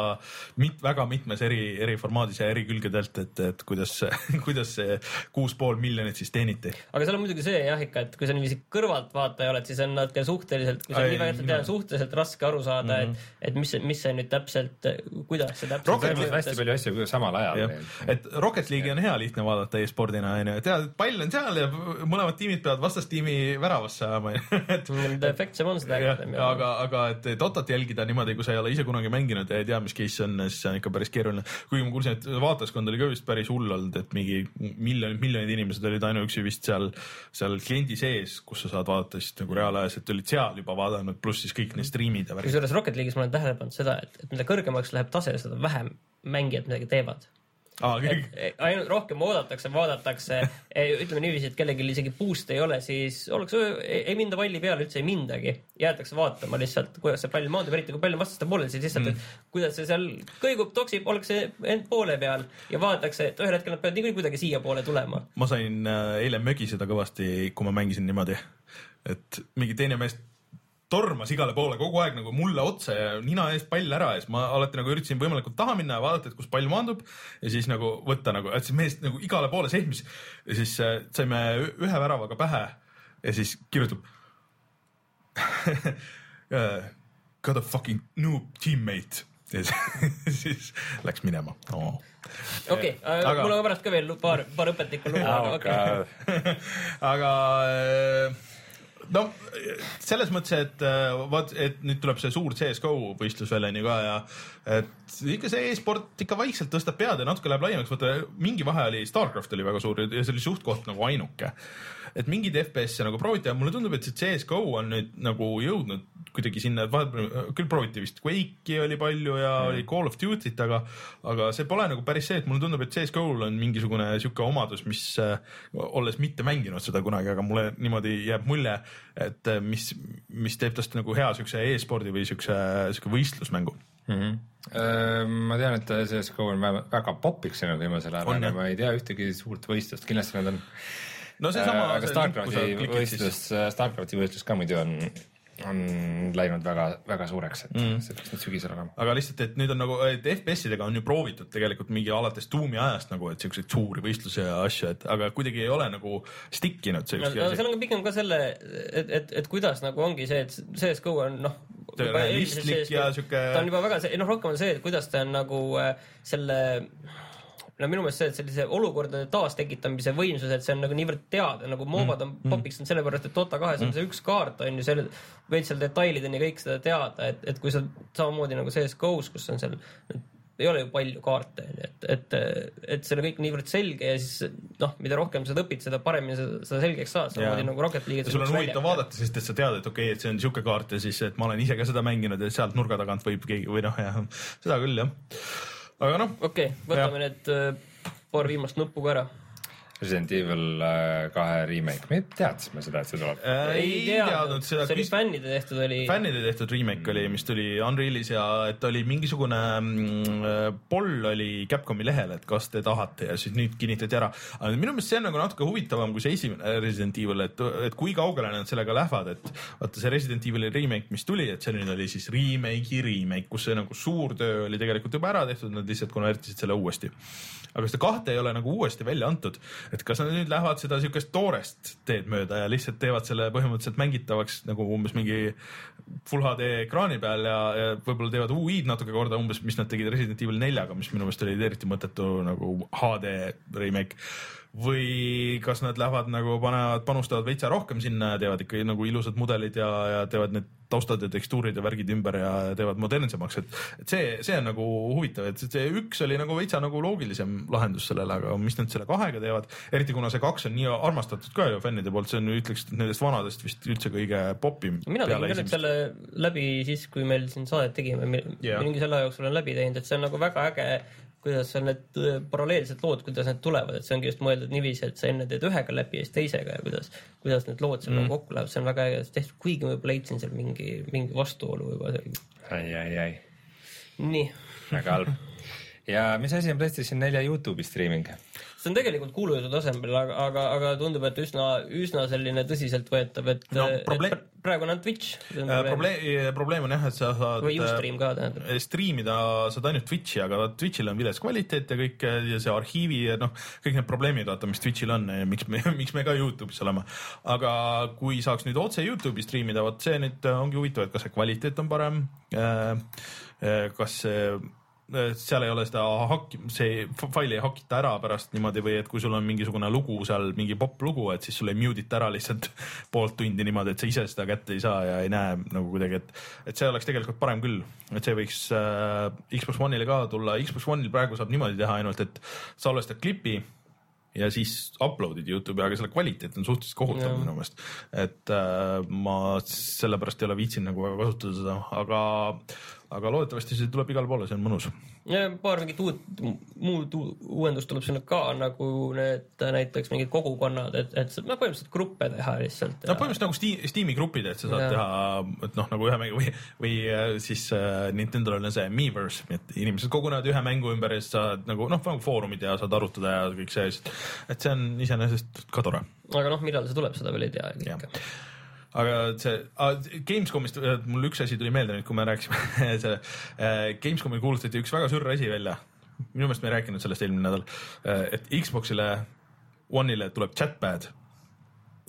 mit, väga mitmes eri, eri formaadis ja eri külgedelt, et, et kuidas, kuidas see kuus pool miljonit siis teeniti. aga seal on muidugi see jah ikka, et kui sa niiviisi kõrvaltvaataja oled, siis on natuke suhteliselt, kui sa nii väga tead, mina- on suhteliselt raske aru saada mm, -hmm. et, et mis see, mis see nüüd täpselt, kuidas see täpselt Rocket toimub hästi palju asju samal ajal et Rocket League'i on hea lihtne vaadata e-spordina onju, tead, pall on seal ja mõlemad tiimid peavad vastastiimi värava teravasse ajama et Nende efektse monster jah, aga, aga et Dotat jälgida niimoodi, kui sa ei ole ise kunagi mänginud ja ei tea, mis case see on, siis see on ikka päris keeruline. kuigi ma kuulsin, et vaatajaskond oli ka vist päris hull olnud, et mingi miljonid, miljonid inimesed olid ainuüksi vist seal, seal kliendi sees, kus sa saad vaadata siis nagu reaalajas, et olid seal juba vaadanud, pluss siis kõik need striimid ja värgid. kusjuures Rocket League'is ma olen tähele pannud seda, et, et mida kõrgemaks läheb tase, seda vähem mängijad midagi teevad. aa, kõik, et ainult rohkem oodatakse, vaadatakse, ütleme niiviisi, et kellelgi isegi boost'e ei ole, siis ollakse, ei minda palli peale üldse ei mindagi, jäetakse vaatama lihtsalt, kuidas see pall maandub, eriti kui pall on vastaste poolel, siis lihtsalt mm., kuidas see seal kõigub, toksib, ollakse end poole peal ja vaadatakse, et ühel hetkel nad peavad niikuinii kuidagi siiapoole tulema. ma sain äh, eile mögiseda kõvasti, kui ma mängisin niimoodi, et mingi teine mees tormas igale poole kogu aeg nagu mulle otsa ja nina eest pall ära ja siis ma alati nagu üritasin võimalikult taha minna ja vaadata, et kus pall maandub ja siis nagu võtta nagu, et see mees nagu igale poole sehmis ja siis äh, saime ühe väravaga pähe ja siis kirjutab uh, Got a fucking noob teammate ja siis, siis läks minema oh.. okei okay,, Aga- mul on pärast ka veel paar, paar õpetlikku lugu, aga okei okay. aga äh, no selles mõttes, et äh, vaat, et nüüd tuleb see suur CSGO võistlus veel onju ka ja et ikka see e-sport ikka vaikselt tõstab pead ja natuke läheb laiemaks, vaata mingi vahe oli, Starcraft oli väga suur ja see oli suht-koht nagu ainuke. et mingeid FPS-e nagu prooviti ja mulle tundub, et see CSGO on nüüd nagu jõudnud kuidagi sinna, et vahepeal küll prooviti vist Quake'i oli palju ja mm. oli Call of Duty't, aga aga see pole nagu päris see, et mulle tundub, et CSGO-l on mingisugune sihuke omadus, mis äh, olles mitte mänginud seda kunagi, aga mulle niimoodi jääb mulje, et äh, mis, mis teeb tast nagu hea siukse e-spordi või siukse, siuke võistlusmängu. mm. -hmm. ma tean, et CSGO on väga, popiks läinud viimasel ajal, aga ma ei tea ühtegi suurt võistlust, kindlasti nad on. no seesama. aga Starcrafti võistlus, Starcrafti võistlus ka muidu on, on läinud väga, väga suureks, et mm. see peaks nüüd sügisel olema. aga lihtsalt, et nüüd on nagu, et FPS-idega on ju proovitud tegelikult mingi alates tuumi ajast nagu, et siukseid suuri võistlusi ja asju, et aga kuidagi ei ole nagu stick inud see no, ükski no asi seal on ka pigem ka selle, et, et, et kuidas nagu ongi see, et CSGO on noh. Realistlik ja sihuke- ta on juba väga see, noh, rohkem on see, et kuidas ta on nagu äh, selle no minu meelest see, et sellise olukordade taastekitamise võimsus, et see on nagu niivõrd teada, nagu moobad on mm. popiks olnud sellepärast, et Dota kahes on see üks kaart on ju selle, võid seal detailideni kõik seda teada, et, et kui sa samamoodi nagu CS-GO-s, kus on seal ei ole ju palju kaarte, et, et, et see on kõik niivõrd selge ja siis noh, mida rohkem sa seda õpid, seda paremini sa seda selgeks saad, samamoodi nagu Rocket League'is. sul on huvitav vaadata, sest et sa tead, et okei okay,, et see on siuke kaart ja siis, et ma olen ise ka seda mänginud ja sealt nurga tagant võib keegi või noh, jah, seda küll jah. Aga noh, okei okay,, võtame need äh, paar viimast nuppu ka ära. Resident Evil äh, kahe remake, me teadsime seda, et see tuleb. äh, ei teadnud seda see oli fännide tehtud, oli. fännide tehtud remake oli, mis tuli Unrealis ja et oli mingisugune mm, poll oli Capcomi lehel, et kas te tahate ja siis nüüd kinnitati ära. aga minu meelest see on nagu natuke huvitavam kui see esimene Resident Evil, et, et kui kaugele nad sellega lähevad, et vaata see Resident Evil'i remake, mis tuli, et see nüüd oli siis remake'i remake, kus see nagu suur töö oli tegelikult juba ära tehtud, nad lihtsalt konvertisid selle uuesti. Aga seda kahte ei ole nagu uuesti välja antud, et kas nad nüüd lähevad seda siukest toorest teed mööda ja lihtsalt teevad selle põhimõtteliselt mängitavaks nagu umbes mingi full HD ekraani peal ja, ja võib-olla teevad UI-d natuke korda umbes, mis nad tegid Resident Evil neljaga, mis minu meelest oli eriti mõttetu nagu HD remake või kas nad lähevad nagu panevad, panustavad veitsa rohkem sinna ja teevad ikkagi nagu ilusad mudelid ja, ja teevad need taustad ja tekstuurid ja värgid ümber ja teevad modernsemaks, et, et see, see on nagu huvitav, et see üks oli nagu veitsa nagu loogilisem lahendus sellele, aga mis nad selle kahega teevad, eriti kuna see kaks on nii armastatud ka ju fännide poolt, see on ütleks nendest vanadest vist üldse kõige popim. mina tegin nüüd selle läbi siis, kui meil siin saadet tegime, mingi selle aja jooksul olen läbi teinud, et see on nagu väga äge, kuidas on need paralleelsed lood, kuidas need tulevad, et see ongi just mõeldud niiviisi, et sa enne teed ühega läbi ja siis teisega ja kuidas, kuidas need lood seal mm. kokku lähevad, see on väga äge tehtud, kuigi võib-olla leidsin seal mingi, mingi vastuolu juba seal. ai, ai, ai, nii, väga halb. ja mis asi on PlayStation nelja Youtube'i streaming? See on tegelikult kuulujutu tasemel, aga, aga, aga tundub, et üsna, üsna selline tõsiseltvõetav, et No et probleem- pr- praegu on ainult Twitch. probleem, probleem on jah, et sa saad või Ustream ka tähendab. striimida saad ainult Twitch'i, aga Twitch'il on vilets kvaliteet ja kõik ja see arhiivi ja noh, kõik need probleemid, vaata, mis Twitch'il on ja miks me, miks me ka Youtube'is oleme. aga kui saaks nüüd otse Youtube'i striimida, vot see nüüd ongi huvitav, et kas see kvaliteet on parem. kas see seal ei ole seda hakki, see faili ei hakita ära pärast niimoodi või et kui sul on mingisugune lugu seal, mingi popp lugu, et siis sul ei mute ita ära lihtsalt poolt tundi niimoodi, et sa ise seda kätte ei saa ja ei näe nagu kuidagi, et, et see oleks tegelikult parem küll, et see võiks äh, Xbox One'ile ka tulla, Xbox One'il praegu saab niimoodi teha ainult, et salvestad klipi ja siis upload'id Youtube'i, aga selle kvaliteet on suhteliselt kohutav minu meelest. et äh, ma sellepärast ei ole viitsinud nagu väga kasutada seda, aga, aga loodetavasti see tuleb igale poole, see on mõnus. paar mingit uut, muud uuendust tuleb sinna ka nagu need näiteks mingid kogukonnad, et, et no põhimõtteliselt gruppe teha lihtsalt. no põhimõtteliselt nagu Steam, Steam'i grupid, et sa saad Jaa. teha, et noh, nagu ühe mängu või, või äh, siis äh, Nintendo'l on see Miiverse, et inimesed kogunevad ühe mängu ümber ja siis saad nagu noh, nagu foorumid ja saad arutada ja kõik see, et see on iseenesest ka tore aga noh, millal see tuleb, seda veel ei tea ikka. Aga see Gamescomist äh, mul üks asi tuli meelde nüüd, kui me rääkisime see äh, Gamescomil kuulutati üks väga sürr asi välja. minu meelest me ei rääkinud sellest eelmine nädal, et Xbox'ile One'ile tuleb chatpad.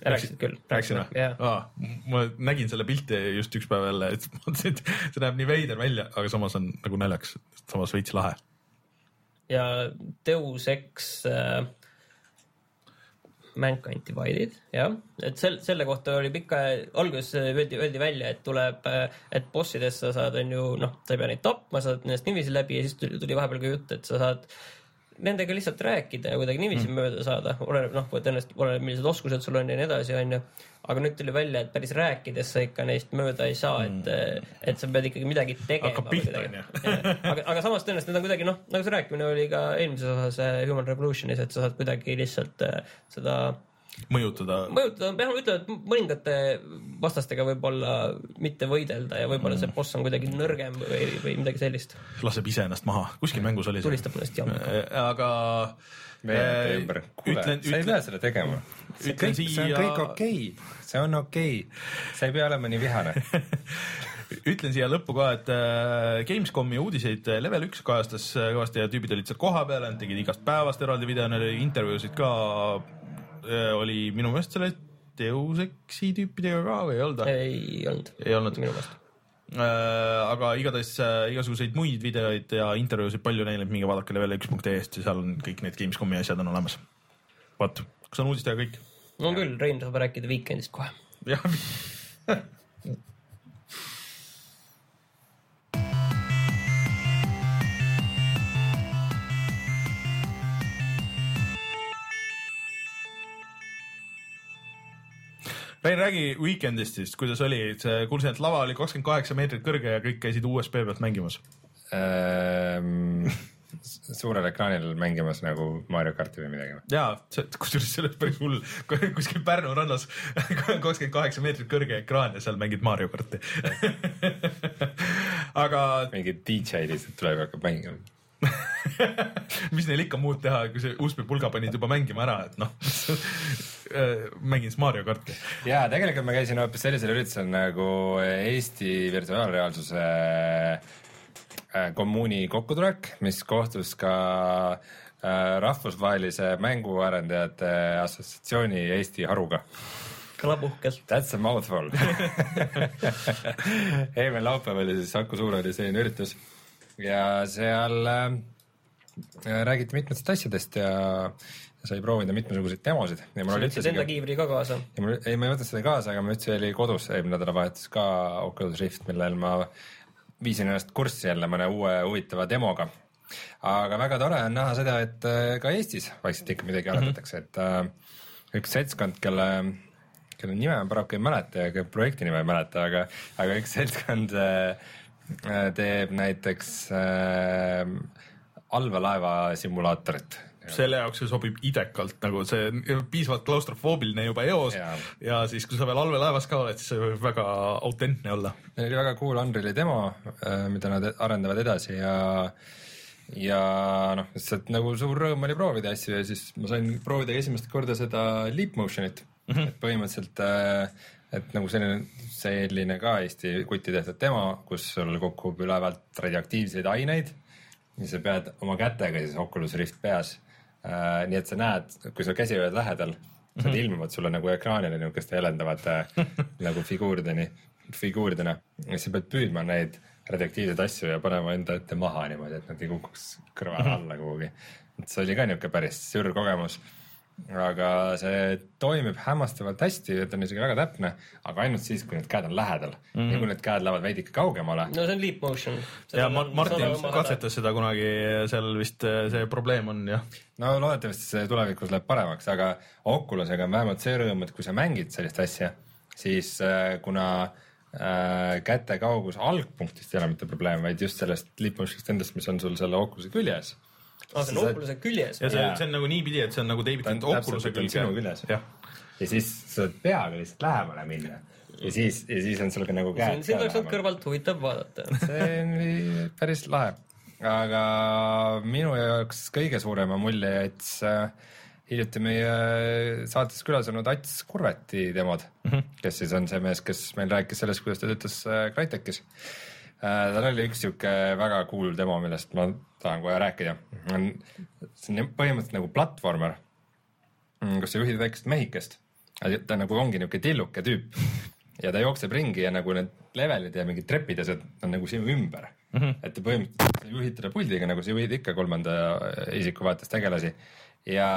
rääkisid küll. rääkisin või jah,? ma nägin selle pilti just üks päev jälle, et mõtlesin, et see näeb nii veider välja, aga samas on nagu naljakas, samas veits lahe. ja Deus Ex äh, Mankind Divided, jah, et sel-, selle kohta oli pikka, alguses öeldi, öeldi välja, et tuleb, et bossidest sa saad, on ju, noh, sa ei pea neid tapma, saad nendest niiviisi läbi ja siis tuli, tuli vahepeal ka jutt, et sa saad nendega lihtsalt rääkida ja kuidagi niiviisi mm. mööda saada, oleneb noh, tõenäoliselt oleneb, millised oskused sul on ja nii edasi, onju. aga nüüd tuli välja, et päris rääkides sa ikka neist mööda ei saa, et, et sa pead ikkagi midagi tegema. Hakkab pihta, onju. aga, aga samas tõenäoliselt need on kuidagi noh, nagu see rääkimine oli ka eelmises osas äh, Human Revolutionis, et sa saad kuidagi lihtsalt äh, seda mõjutada. mõjutada, peab ütlema, et mõningate vastastega võib-olla mitte võidelda ja võib-olla see boss on kuidagi nõrgem või, või midagi sellist. laseb ise ennast maha, kuskil mängus oli see. tulistab ennast jamma. aga. veerete ümber. kuule, ütlen, sa ei pea seda tegema. see ütlen kõik, see on siia- kõik okei okay., see on okei okay.. sa ei pea olema nii vihane. ütlen siia lõppu ka, et äh, Gamescomi uudiseid äh, Level üks kajastas äh, kõvasti ja tüübid olid seal kohapeal, nad tegid igast päevast eraldi video, neil oli intervjuusid ka. Oli minu meelest selle Deus Exi tüüpidega ka või ei olnud? ei olnud. ei olnud. minu meelest. aga igatahes äh, igasuguseid muid videoid ja intervjuusid palju neil, et minge vaadake level1.ee-st ja seal on kõik need Gamescomi asjad on olemas. vot, kas on uudistega kõik? on küll, Rein saab rääkida Weekendist kohe. jah. Rein, räägi Weekendist siis, kuidas oli, see kuulsin, et lava oli kakskümmend kaheksa meetrit kõrge ja kõik käisid USB pealt mängimas. Ehm, suurel ekraanil mängimas nagu Mario karti või midagi. ja kusjuures see oli päris hull, kuskil Pärnu rannas kakskümmend kaheksa meetrit kõrge ekraan ja seal mängid Mario karti. aga mingi DJ lihtsalt tuleb ja hakkab mängima. mis neil ikka muud teha, kui see USB pulga panid juba mängima ära, et noh mängin siis Mario karti. ja tegelikult ma käisin hoopis sellisel üritusel nagu Eesti virtuaalreaalsuse äh, kommuuni kokkutulek, mis kohtus ka äh, rahvusvahelise mänguarendajate assotsiatsiooni Eesti haruga. kõlab uhkelt. That's a mouthful. eelmine laupäev oli siis Saku Suurhalli selline üritus ja seal äh, räägiti mitmetest asjadest ja, sai proovida mitmesuguseid demosid sa võtsid enda kiivri ka kaasa. ei ma ei võtnud seda kaasa, aga mul üldse oli kodus eelmine nädalavahetus ka Oculus Rift, millel ma viisin ennast kurssi jälle mõne uue huvitava demoga. aga väga tore on näha seda, et äh, ka Eestis vaikselt ikka midagi arendatakse, et äh, üks seltskond, kelle, kelle nime ma paraku ei mäleta ja ka projekti nime ei mäleta, aga, aga üks seltskond äh, teeb näiteks äh, allveelaeva simulaatorit selle jaoks see sobib idekalt nagu see piisavalt klaustrofoobiline juba eos ja. Ja siis, kui sa veel allveelaevas ka oled, siis see võib väga autentne olla. Neil oli väga cool Unreali demo, mida nad arendavad edasi ja ja noh, lihtsalt nagu suur rõõm oli proovida asju ja siis ma sain proovida esimest korda seda Leap Motionit mm, -hmm. et põhimõtteliselt äh, et nagu selline, selline ka Eesti kuti tehtud demo, kus sul kukub ülevalt radioaktiivseid aineid ja sa pead oma kätega siis Oculus Rift peas äh,. nii et sa näed, kui su käsi hoiad lähedal, siis nad ilmuvad sulle nagu ekraanile niisuguste helendavate nagu figuurideni, figuuridena ja sa pead püüdma neid radioaktiivseid asju ja panema enda ette maha niimoodi, et nad ei kukuks kõrvale alla kuhugi. et see oli ka niisugune päris sür kogemus. Aga see toimib hämmastavalt hästi, ta on isegi väga täpne, aga ainult siis, kui need käed on lähedal mm. -hmm. ja kui need käed lähevad veidike kaugemale, no see on leap motion. ja Ma- Martin katsetas seda kunagi, seal vist äh, see probleem on jah. no loodetavasti see tulevikus läheb paremaks, aga Oculusega on vähemalt see rõõm, et kui sa mängid sellist asja, siis äh, kuna äh, käte kaugus algpunktist ei ole mitte probleem, vaid just sellest lippmotion'ist endast, mis on sul selle Oculus'i küljes. aa, see on Oculus'e küljes ja see see on nagu niipidi, et see on nagu teibitud on Oculus'e on küljes. jah, ja siis sa saad peaga lihtsalt lähemale minna ja siis, ja siis on sul ka nagu käed siin oleks olnud kõrvalt huvitav vaadata. see oli päris lahe, aga minu jaoks kõige suurema mulje jättis äh, hiljuti meie saates külas olnud Ats Kurveti demod mm, -hmm. kes siis on see mees, kes meil rääkis sellest, kuidas ta töötas äh, Crytekis äh,. tal oli üks sihuke väga cool demo, millest ma tahan kohe rääkida. on, see on põhimõtteliselt nagu platvormer, kus sa juhid väikest mehikest. ta nagu ongi niisugune tilluke tüüp ja ta jookseb ringi ja nagu need levelid ja mingid trepid ja see on nagu sinu ümber mm. -hmm. et põhimõtteliselt sa juhid teda puldiga, nagu sa juhid ikka kolmanda isiku vaates tegelasi ja,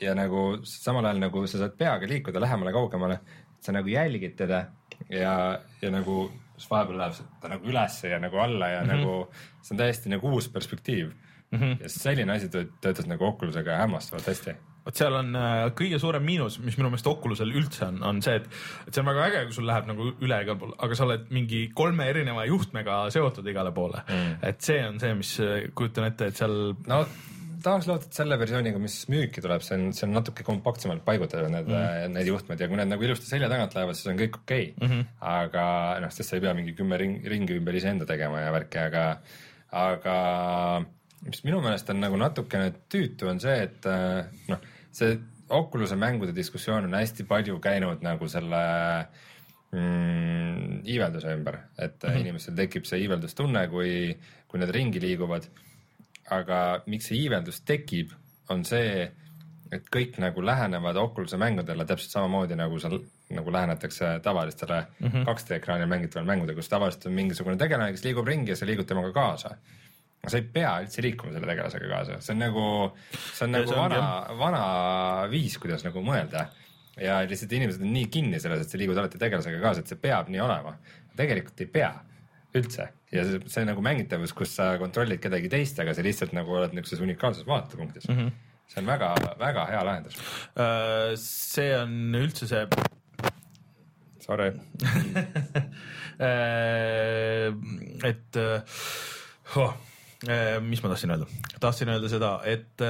ja nagu samal ajal nagu sa saad peaga liikuda lähemale-kaugemale, sa nagu jälgid teda ja, ja nagu siis vahepeal läheb ta nagu ülesse ja nagu alla ja mm -hmm. nagu see on täiesti nagu uus perspektiiv mm. -hmm. ja selline asi tööt- töötas nagu Oculusega hämmastavalt hästi vot seal on äh, kõige suurem miinus, mis minu meelest Oculusel üldse on, on see, et, et see on väga äge, kui sul läheb nagu üle igal pool, aga sa oled mingi kolme erineva juhtmega seotud igale poole mm.. et see on see, mis äh, kujutan ette, et seal no tahaks loota, et selle versiooniga, mis müüki tuleb, see on, see on natuke kompaktsemalt paigutatud need mm., need juhtmed ja kui need nagu ilusti selja tagant lähevad, siis on kõik okei okay. mm. -hmm. aga noh, sest sa ei pea mingi kümme ring, ringi ümber iseenda tegema ja värki, aga, aga mis minu meelest on nagu natukene tüütu, on see, et äh, noh, see Oculus'e mängude diskussioon on hästi palju käinud nagu selle mm, iivelduse ümber, et mm -hmm. inimestel tekib see iiveldustunne, kui, kui need ringi liiguvad aga miks see iiveldus tekib, on see, et kõik nagu lähenevad Oculus'e mängudele täpselt samamoodi nagu seal nagu lähenetakse tavalistele mm -hmm. 2D ekraanil mängitavatele mängudele, kus tavaliselt on mingisugune tegelane, kes liigub ringi ja sa liigud temaga kaasa. sa ei pea üldse liikuma selle tegelasega kaasa, see on nagu, see on Ja nagu see ongi, vana, vana viis, kuidas nagu mõelda. ja lihtsalt inimesed on nii kinni selles, et sa liigud alati tegelasega kaasa, et see peab nii olema. tegelikult ei pea üldse ja see, see nagu mängitavus, kus sa kontrollid kedagi teist, aga sa lihtsalt nagu oled niisuguses unikaalses vaatepunktis mm. -hmm. see on väga-väga hea lahendus. äh,, see on üldse see Sorry. Äh, et äh, oh, mis ma tahtsin öelda, tahtsin öelda seda, et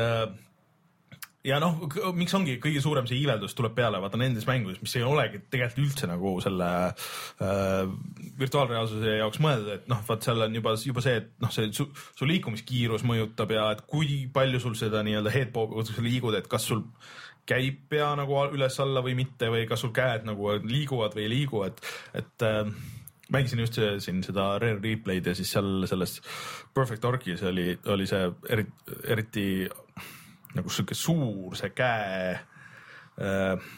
ja noh, miks ongi kõige suurem see iiveldus tuleb peale, vaata nendes mängudes, mis ei olegi tegelikult üldse nagu selle äh, virtuaalreaalsuse jaoks mõeldud, et noh, vaat seal on juba, juba see, et noh, see su, su liikumiskiirus mõjutab ja et kui palju sul seda nii-öelda headboard'i sa liigud, et kas sul käib pea nagu üles-alla või mitte või kas sul käed nagu liiguvad või ei liigu, et, et äh, mängisin just siin seda Rare Replay'd ja siis seal selles Perfect Darkis oli, oli see eriti, eriti nagu sihuke suur see käe äh,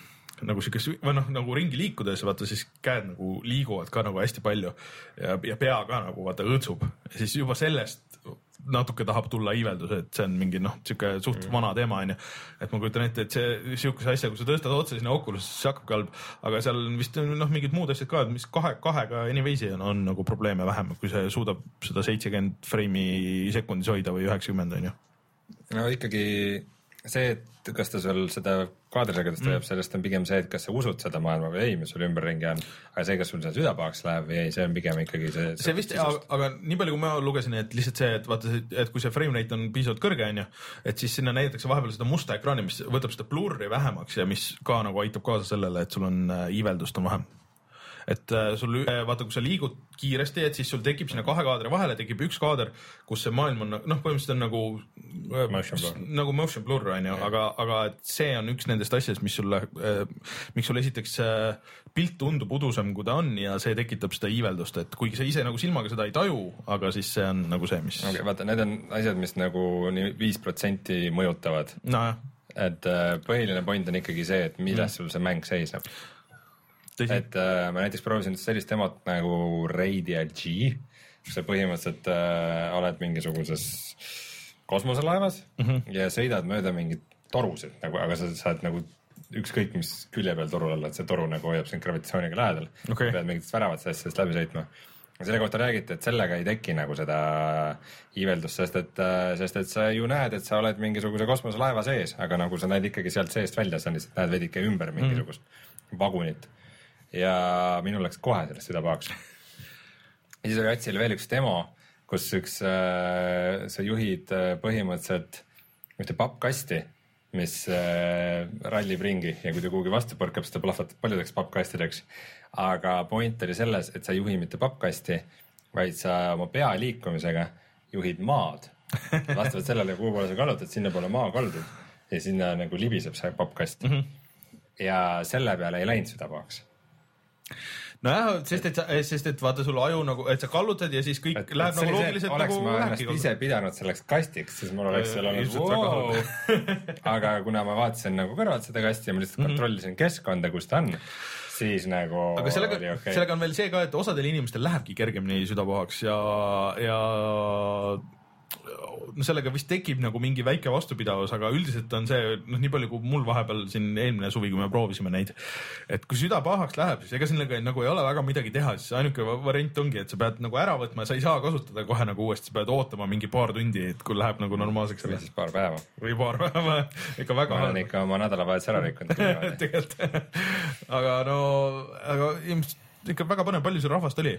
nagu sihuke või noh, nagu ringi liikudes vaata siis käed nagu liiguvad ka nagu hästi palju ja, ja pea ka nagu vaata õõtsub siis juba sellest natuke tahab tulla iiveldus, et see on mingi noh, sihuke suht mm. vana teema onju. et ma kujutan ette, et see sihukese asja, kui sa tõstad otse sinna Oculus'isse, siis hakkabki halb, aga seal on vist noh, mingid muud asjad ka, mis kahe, kahega anyways'i on, on nagu probleeme vähem, kui see suudab seda seitsekümmend freimi sekundis hoida või üheksakümmend onju. No ikkagi see, et kas ta sul seda kaadrisagedust hoiab mm., sellest on pigem see, et kas sa usud seda maailma või ei, mis sul ümberringi on. aga see, kas sul seal süda pahaks läheb või ei, see on pigem ikkagi see. see vist, aga nii palju, kui ma lugesin, et lihtsalt see, et vaata, et kui see frame rate on piisavalt kõrge, onju, et siis sinna näidatakse vahepeal seda musta ekraani, mis võtab seda blurri vähemaks ja mis ka nagu aitab kaasa sellele, et sul on äh, iiveldust on vähem et äh, sul äh, vaata, kui sa liigud kiiresti, et siis sul tekib sinna kahe kaadri vahele tekib üks kaader, kus see maailm on noh, põhimõtteliselt on nagu Motion blur. nagu motion blur on ju, aga, aga et see on üks nendest asjadest, mis sulle äh,, miks sul esiteks äh, pilt tundub udusem, kui ta on ja see tekitab seda iiveldust, et kuigi sa ise nagu silmaga seda ei taju, aga siis see on nagu see, mis okay,. vaata, need on asjad, mis nagu nii viis protsenti mõjutavad, nojah, et äh, põhiline point on ikkagi see, et milles sul see mäng seisneb. Et äh, ma näiteks proovisin sellist emot nagu Radio G, kus sa põhimõtteliselt äh, oled mingisuguses kosmoselaevas mm Mhm. -hmm. ja sõidad mööda mingeid torusid nagu, aga sa saad nagu ükskõik mis külje peal torul olla, et see toru nagu hoiab sind gravitatsiooniga lähedal Okei. pead mingitest väravatest asjadest läbi sõitma. selle kohta räägiti, et sellega ei teki nagu seda iiveldust, sest et, sest et sa ju näed, et sa oled mingisuguse kosmoselaeva sees, aga nagu sa näed ikkagi sealt seest välja, sa lihtsalt näed veidike ümber mingisugust mm. vagunit. Ja minul läks kohe sellest süda pahaks. ja siis oli Atsil veel üks demo, kus üks äh,, sa juhid äh, põhimõtteliselt ühte pappkasti, mis äh, rallib ringi ja kui ta kuhugi vastu põrkab, siis ta plahvatab paljudeks pappkastideks. aga point oli selles, et sa ei juhi mitte pappkasti, vaid sa oma pea liikumisega juhid maad. vastavalt sellele, kuhu poole sa kallutad, sinnapoole maa kaldub ja sinna nagu libiseb see pappkast mm. -hmm. ja selle peale ei läinud süda pahaks nojah, sest et sa, sest et vaata sul aju nagu, et sa kallutad ja siis kõik et, läheb nagu loogiliselt oleks nagu ma lähebki ennast ise pidanud selleks kastiks, siis mul oleks seal olnud väga wow.. aga kuna ma vaatasin nagu kõrvalt seda kasti ja ma lihtsalt mm -hmm. kontrollisin keskkonda, kus ta on, siis nagu aga sellega okei sellega on veel see ka, et osadel inimestel lähebki kergemini südapuhaks ja, ja no sellega vist tekib nagu mingi väike vastupidavus, aga üldiselt on see noh, nii palju kui mul vahepeal siin eelmine suvi, kui me proovisime neid, et kui süda pahaks läheb, siis ega sellega nagu ei ole väga midagi teha, siis ainuke va- variant ongi, et sa pead nagu ära võtma, sa ei saa kasutada kohe nagu uuesti, sa pead ootama mingi paar tundi, et kui läheb nagu normaalseks või siis paar päeva. või paar päeva, ikka väga ma olen ikka oma nädalavahetuse ära rikkunud. tegelikult, aga no, aga ilmselt ikka väga põnev, palju sul rahvast oli?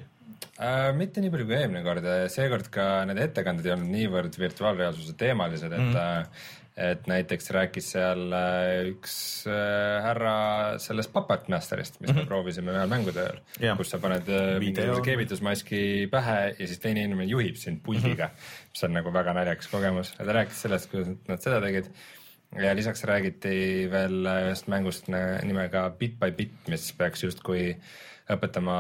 Äh, mitte nii palju kui eelmine kord, seekord ka need ettekanded ei olnud niivõrd virtuaalreaalsuse teemalised, et mm, et näiteks rääkis seal äh, üks äh, härra sellest Puppet Masterist, mis mm -hmm. me proovisime ühel mängude ajal Jah. kus sa paned äh, mingisuguse keevitusmaski pähe ja siis teine inimene juhib sind puldiga mm, -hmm. mis on nagu väga naljakas kogemus ta rääkis sellest, kuidas nad seda tegid ja lisaks räägiti veel ühest mängust nimega Bit by Bit, mis peaks justkui õpetama,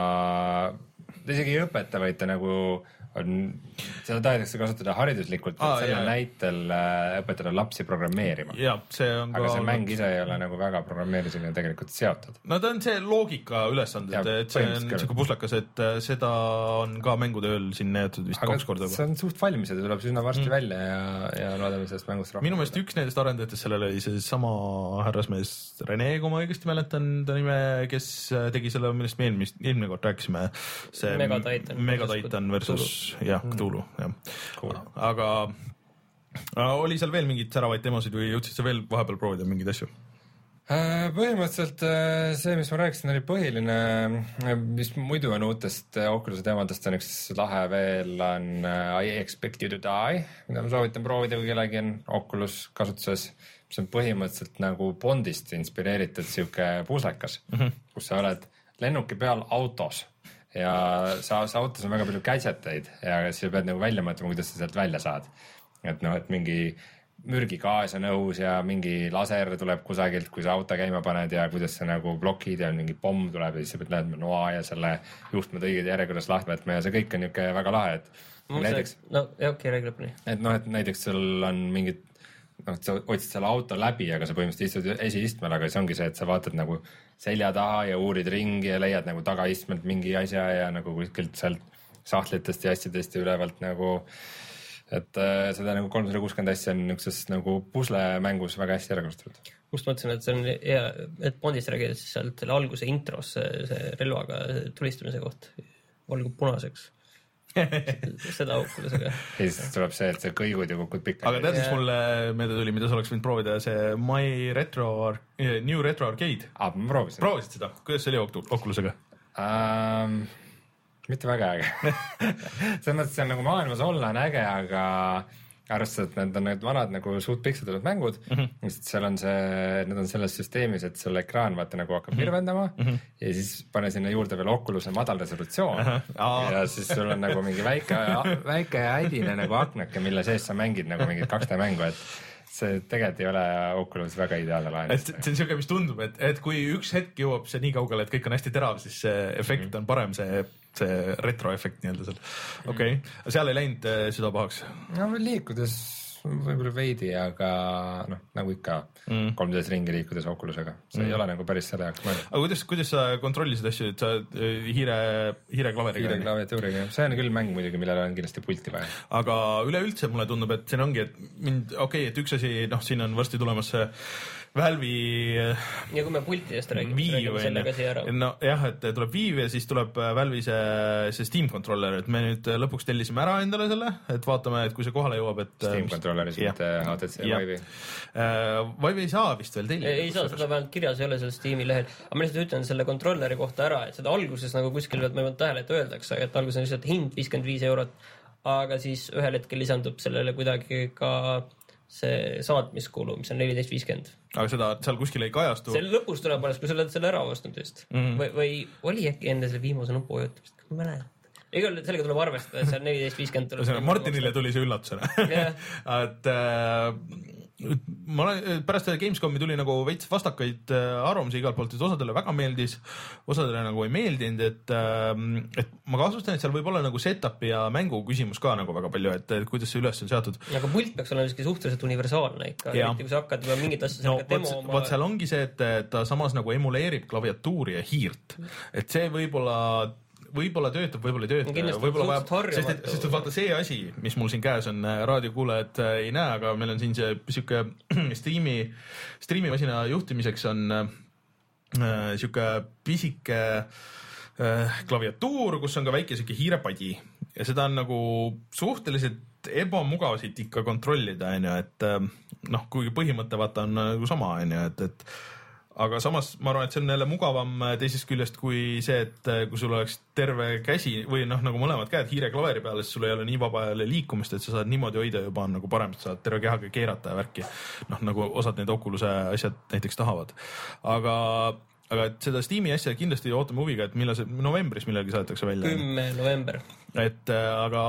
ta isegi ei õpeta, vaid ta nagu on, seda tahetakse kasutada hariduslikult, et Aa, selle jaa. näitel äh, õpetada lapsi programmeerima. ja see on aga ka see mäng ise ei ole nagu väga programmeerimisega tegelikult seotud. no ta on see loogika ülesanded, Jah, et see on siuke puslakas, et äh, seda on ka mängude ööl siin näidatud vist aga kaks korda see on suht valmis ja ta tuleb üsna varsti mm. välja ja, ja loodame sellest mängust rohkem. minu meelest üks nendest arendajatest sellele oli seesama härrasmees Rene, kui ma õigesti mäletan ta nime, kes äh, tegi selle, millest me eelmist, eelmine kord rääkisime. see Mega Titan Mega versus Titan versus jah, Cthulhu jah cool.. aga äh, oli seal veel mingeid säravaid teemasid või jõudsid sa veel vahepeal proovida mingeid asju? Äh, põhimõtteliselt äh, see, mis ma rääkisin, oli põhiline, mis muidu on uutest äh, Oculus'e teemadest on üks lahe veel on äh, I expect you to die, mida ma soovitan proovida, kui kellelgi on Oculus kasutuses, mis on põhimõtteliselt nagu Bondist inspireeritud sihuke puslekas mm, -hmm. kus sa oled lennuki peal autos ja sa, sa autos on väga palju gadget eid ja siis sa pead nagu välja mõtlema, kuidas sa sealt välja saad. et noh, et mingi mürgigaas on õhus ja mingi laser tuleb kusagilt, kui sa auto käima paned ja kuidas sa nagu blokid ja mingi pomm tuleb ja siis sa pead leidma noa ja selle juhtmed õiges järjekorras lahti võtma ja see kõik on niisugune väga lahe, et näiteks, no ja okei, räägi lõpuni. et noh, et näiteks sul on mingid noh, sa otsid selle auto läbi, aga sa põhimõtteliselt istud esiistmel, aga siis ongi see, et sa vaatad nagu selja taha ja uurid ringi ja leiad nagu tagaistmelt mingi asja ja nagu kuskilt sealt sahtlitest ja asjadest ja ülevalt nagu et äh, seda nagu kolmsada kuuskümmend asja on niisuguses nagu puslemängus väga hästi ära kasutatud. just mõtlesin, et see on hea, et Bondist räägid siis sealt selle alguse intros see relvaga tulistamise koht valgub punaseks. seda aukulusega. ja siis tuleb see, et sa kõigud ja kukud pikali. aga tead, mis Jaa. mulle meelde tuli, mida sa oleks võinud proovida, see My Retro, New Retro Arcade. aa, ma proovisin. proovisid seda, kuidas see oli Oculusega? ähm,. mitte väga äge selles mõttes, see on nagu maailmas olla on äge, aga arvestades, et need on need vanad nagu suht pikseldatud mängud mm, Mhm. -hmm. sest seal on see, need on selles süsteemis, et sul ekraan vaata nagu hakkab virvendama mm -hmm. ja siis pane sinna juurde veel Oculus'e madal resolutsioon Aa. ja siis sul on nagu mingi väike, väike ädine nagu aknake, mille sees sa mängid nagu mingit 2D mängu, et see tegelikult ei ole Oculus väga ideaalne et lahendus. see on siuke, mis tundub, et, et kui üks hetk jõuab see nii kaugele, et kõik on hästi terav, siis see efekt Mhm. on parem, see, see retroefekt nii-öelda seal. okei okay., seal ei läinud äh, süda pahaks. no liikudes võib-olla veidi, aga noh, nagu ikka Mm. 3D-s ringi liikudes Oculusega, see mm. ei ole nagu päris selle jaoks mõeldud. aga kuidas, kuidas sa kontrollisid asju, et sa äh, hiire, hiireklaveriga kiire? klaviatuuriga, see on küll mäng muidugi, millel on kindlasti pulti vaja. aga üleüldse mulle tundub, et siin ongi, et mind, okei okay,, et üks asi, noh, siin on varsti tulemas see Valve'i ja kui me pultidest räägime, siis räägime selle ka siia ära. nojah, et tuleb Viiv ja siis tuleb äh, Valve'i see, see Steam controller, et me nüüd äh, lõpuks tellisime ära endale selle, et vaatame, et kui see kohale jõuab, et. Steam controlleris, mitte HTC Jah. Vive'i. Vive'i ei saa vist veel tellida. ei saa, seda vähemalt kirjas ei ole seal Steam'i lehel, aga ma lihtsalt ütlen selle kontrolleri kohta ära, et seda alguses nagu kuskil pealt ma ei pannud tähele, et öeldakse, et alguses on lihtsalt hind viiskümmend viis eurot, aga siis ühel hetkel lisandub sellele kuidagi ka see saatmiskulu, mis on neliteist viiskümmend. Aga seda seal kuskil ei kajastu. see lõpus tuleb alles, kui sa oled selle ära ostnud vist mm. -hmm. või, või oli äkki enne selle viimase nupu vajutamist, ma ei mäleta. Igal juhul sellega tuleb arvestada, et on neliteist viiskümmend tuleb. Martinile tuli see üllatusena et äh, ma olen, pärast Gamescomi tuli nagu veits vastakaid äh, arvamusi igalt poolt, et osadele väga meeldis, osadele nagu ei meeldinud, et äh, et ma kahtlustan, et seal võib olla nagu setup'i ja mängu küsimus ka nagu väga palju, et kuidas see üles on seatud. aga pult peaks olema siiski suhteliselt universaalne ikka, eriti kui sa hakkad juba mingit asja no seal vot demo, vot seal ongi see, et ta samas nagu emuleerib klaviatuuri ja hiirt, et see võib-olla võib-olla töötab, võib-olla ei tööta. Võib-olla vajab, sest et, sest et vaata see asi, mis mul siin käes on, raadiokuulajad äh, ei näe, aga meil on siin see sihuke striimi, striimimasina juhtimiseks on äh, sihuke pisike äh, klaviatuur, kus on ka väike sihuke hiirepadi. Ja seda on nagu suhteliselt ebamugav siit ikka kontrollida, onju, et äh, noh, kuigi põhimõte vaata on nagu sama, onju, et, et aga samas ma arvan, et see on jälle mugavam äh, teisest küljest kui see, et äh, kui sul oleks terve käsi või noh, nagu mõlemad käed hiireklaveri peal, siis sul ei ole nii vaba jälle liikumist, et sa saad niimoodi hoida juba on nagu parem, et saad terve kehaga keerata ja värki. noh, nagu osad need Oculus'e asjad näiteks tahavad, aga aga et seda Steam'i asja kindlasti ootame huviga, et millal see novembris millalgi saadetakse välja. kümme november. et äh, aga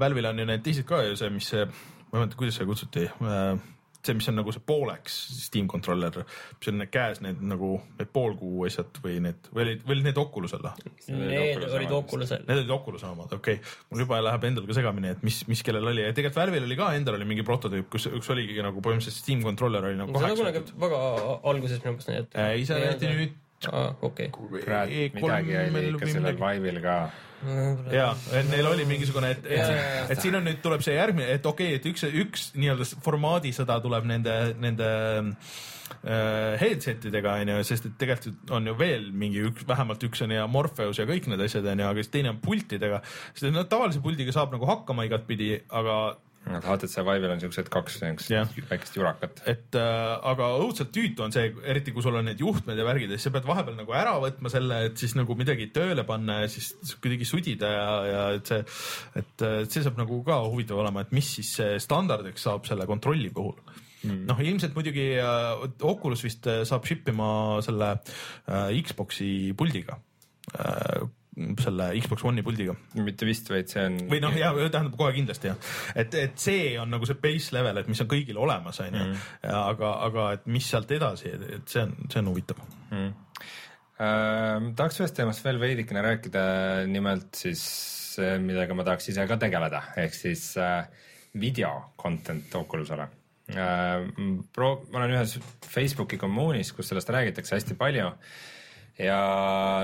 Valve'il on ju need teised ka ju see, mis see, ma ei mäleta, kuidas see kutsuti, see, mis on nagu see pooleks Steam controller, mis on need käes need nagu need poolkuu asjad või need või olid, või olid need Oculus'el või? Need olid Oculus'el. Need olid Oculus'e omad, okei okay., mul juba läheb endal ka segamini, et mis, mis kellel oli ja tegelikult Valve'il oli ka endal oli mingi prototüüp, kus üks oligi nagu põhimõtteliselt Steam controller oli nagu kaheksa kunagi väga alguses minu meelest näidati. ei, see näidati nüüd aa, okei. kurat, midagi oli ikka sellel Vive'il ka. ja, et neil oli mingisugune, et, et, et siin on nüüd tuleb see järgmine, et okei okay,, et üks, üks nii-öelda formaadisõda tuleb nende, nende äh, headset idega onju, sest et tegelikult on ju veel mingi üks, vähemalt üks on ja Morpheus ja kõik need asjad onju, aga siis teine on pultidega. sest et noh, tavalise puldiga saab nagu hakkama igatpidi, aga HTC Vive'il on siuksed kaks niisugust Jah. väikest jurakat. et äh, aga õudselt tüütu on see, eriti kui sul on need juhtmed ja värgid ja siis sa pead vahepeal nagu ära võtma selle, et siis nagu midagi tööle panna ja siis kuidagi sudida ja, ja et see, et äh, see saab nagu ka huvitav olema, et mis siis standardiks saab selle kontrolli puhul mm.. noh, ilmselt muidugi äh, Oculus vist äh, saab ship ima selle äh, Xbox'i puldiga äh,, selle Xbox One'i puldiga mitte vist, vaid see on. või noh, ja tähendab kohe kindlasti jah, et, et see on nagu see base level, et mis on kõigil olemas, onju, aga, aga et mis sealt edasi, et see on, see on huvitav. mm.. Äh, tahaks ühest teemast veel veidikene rääkida, nimelt siis, millega ma tahaks ise ka tegeleda, ehk siis äh, video content Oculusele äh,. Pro-, ma olen ühes Facebooki kommuunis, kus sellest räägitakse hästi palju ja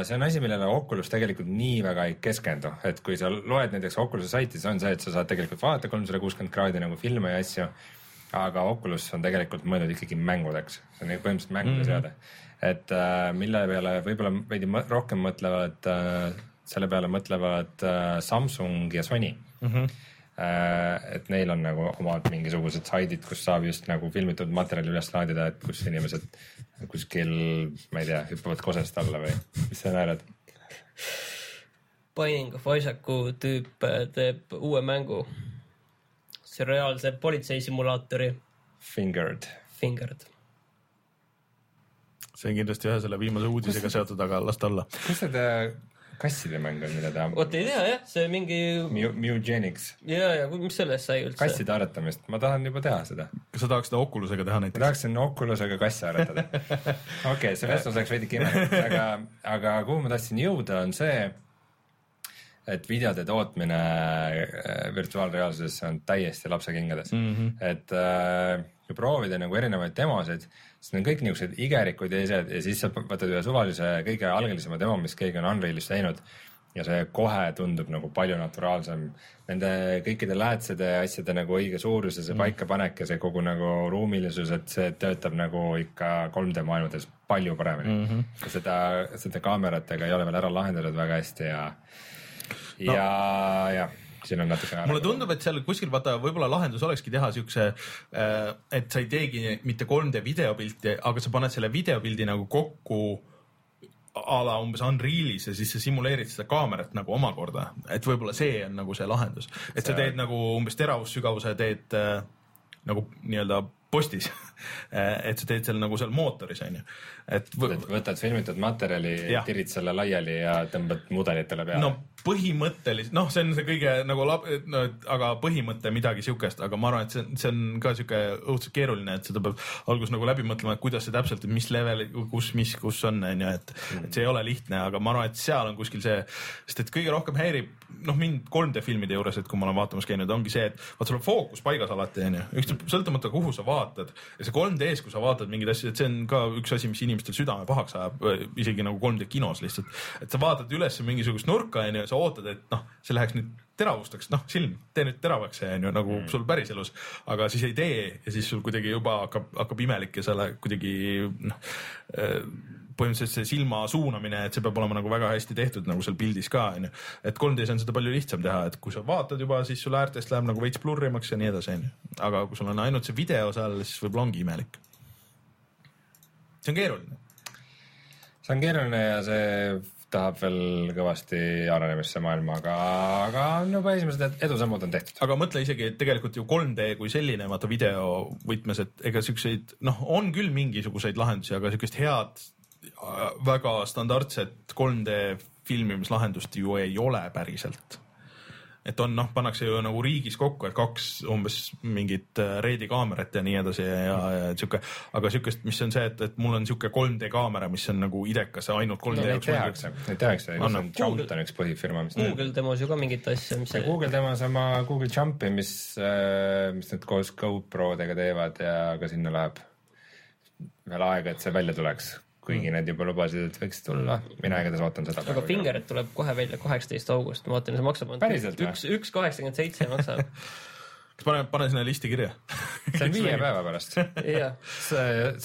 see on asi, millele Oculus tegelikult nii väga ei keskendu, et kui sa loed näiteks Oculus'e saiti, siis on see, et sa saad tegelikult vaadata kolmsada kuuskümmend kraadi nagu filme ja asju. aga Oculus on tegelikult mõeldud ikkagi mängudeks, see on põhimõtteliselt mängude mm -hmm. seade. et äh, mille peale võib-olla veidi rohkem mõtlevad äh,, selle peale mõtlevad äh, Samsung ja Sony mm. Äh, et neil on nagu omad mingisugused saidid, kus saab just nagu filmitud materjali üles laadida, et kus inimesed kuskil, ma ei tea, hüppavad kosest alla või mis sa naerad? Binding of Isaacu tüüp äh, teeb uue mängu. seriaalse politseisimulaatori Fingered. Fingered. see on kindlasti ühe selle viimase uudisega seotud, aga las ta olla. kus see ta kasside mäng on, mille ta vot ei tea jah, see mingi Mew- Mewgenics, ja, ja kui- mis sellest sai üldse? kasside aretamist, ma tahan juba teha seda. kas sa tahaks seda Oculusega teha ma näiteks? tahaksin Oculusega kasse aretada. okei see vestlus läks veidi kimedaks, aga, aga kuhu ma tahtsin jõuda, on see, et videode tootmine äh, virtuaalreaalsuses on täiesti lapsekingades mm. -hmm. et äh, proovida nagu erinevaid demosid, siis on kõik niisugused igerikud ja asjad ja siis sa võtad ühe suvalise kõige algelisema demo, mis keegi on Unrealis teinud ja see kohe tundub nagu palju naturaalsem. Nende kõikide läätsede ja asjade nagu õige suurus ja see paikapanek ja see kogu nagu ruumilisus, et see töötab nagu ikka 3D maailmades palju paremini mm. -hmm. seda, seda kaameratega ei ole veel ära lahendatud väga hästi ja, ja no., ja siin on natukene. mulle tundub, et seal kuskil vaata, võib-olla lahendus olekski teha siukse, et sa ei teegi mitte 3D videopilti, aga sa paned selle videopildi nagu kokku a la umbes Unrealis ja siis sa simuleerid seda kaamerat nagu omakorda, et võib-olla see on nagu see lahendus, et sa teed nagu umbes teravussügavuse teed äh, nagu nii-öelda postis. Et sa teed seal nagu seal mootoris onju, et võtad filmitud materjali, tirid selle laiali ja tõmbad mudelitele peale. no põhimõtteliselt, noh, see on see kõige nagu lab-, no aga põhimõte midagi siukest, aga ma arvan, et see, see on ka siuke õudselt keeruline, et seda peab alguses nagu läbi mõtlema, et kuidas see täpselt, mis level, kus, mis, kus on, onju, et mm., et see ei ole lihtne, aga ma arvan, et seal on kuskil see, sest et kõige rohkem häirib, noh, mind 3D filmide juures, et kui ma olen vaatamas käinud, ongi see, et vaat sul on fookus paigas alati, onju, ükskõik sõltumata, kuhu sa vaatad ja see 3D-s, kui sa vaatad mingeid asju, et see on ka üks asi, mis inimestel südame pahaks ajab, isegi nagu 3D kinos lihtsalt, et sa vaatad üles mingisugust nurka, onju, sa ootad, et noh, see läheks nüüd teravustaks, noh, silm, tee nüüd teravaks see onju nagu mm. sul päriselus, aga siis ei tee ja siis sul kuidagi juba hakkab, hakkab imelik ja sa lähed kuidagi noh põhimõtteliselt see silma suunamine, et see peab olema nagu väga hästi tehtud nagu seal pildis ka onju. et 3D-s on seda palju lihtsam teha, et kui sa vaatad juba, siis sul äärtest läheb nagu veits blurrimaks ja nii edasi onju. aga kui sul on ainult see video seal, siis võib-olla ongi imelik. See on keeruline. see on keeruline ja see tahab veel kõvasti arenemist see maailm, aga, aga juba esimesed edusammud on tehtud. aga mõtle isegi, et tegelikult ju 3D kui selline, vaata video võtmes, et ega siukseid, noh, on küll mingisuguseid lahendusi, aga siukest head väga standardset 3D filmimislahendust ju ei ole päriselt. Et on noh, pannakse ju nagu riigis kokku, et kaks umbes mingit reedi kaamerat ja nii edasi ja, ja, ja sihuke, aga sihukest, mis on see, et, et mul on sihuke 3D kaamera, mis on nagu idekas ja ainult 3D no. Neid tehakse, neid tehakse, Jump on üks põhifirma, mis Google demos ju ka mingit asja, mis Google demos oma Google Jumpi, mis, mis nad koos GoPro-dega teevad ja ka sinna läheb veel aega, et see välja tuleks kuigi need juba lubasid, et võiks tulla, mina igatahes ootan seda. aga Fingeret tuleb kohe välja kaheksateist august, ma vaatan, see maksab. Päriselt üks, üks kaheksakümmend seitse maksab. Kas pane, pane sinna listi kirja? See on viie päeva pärast.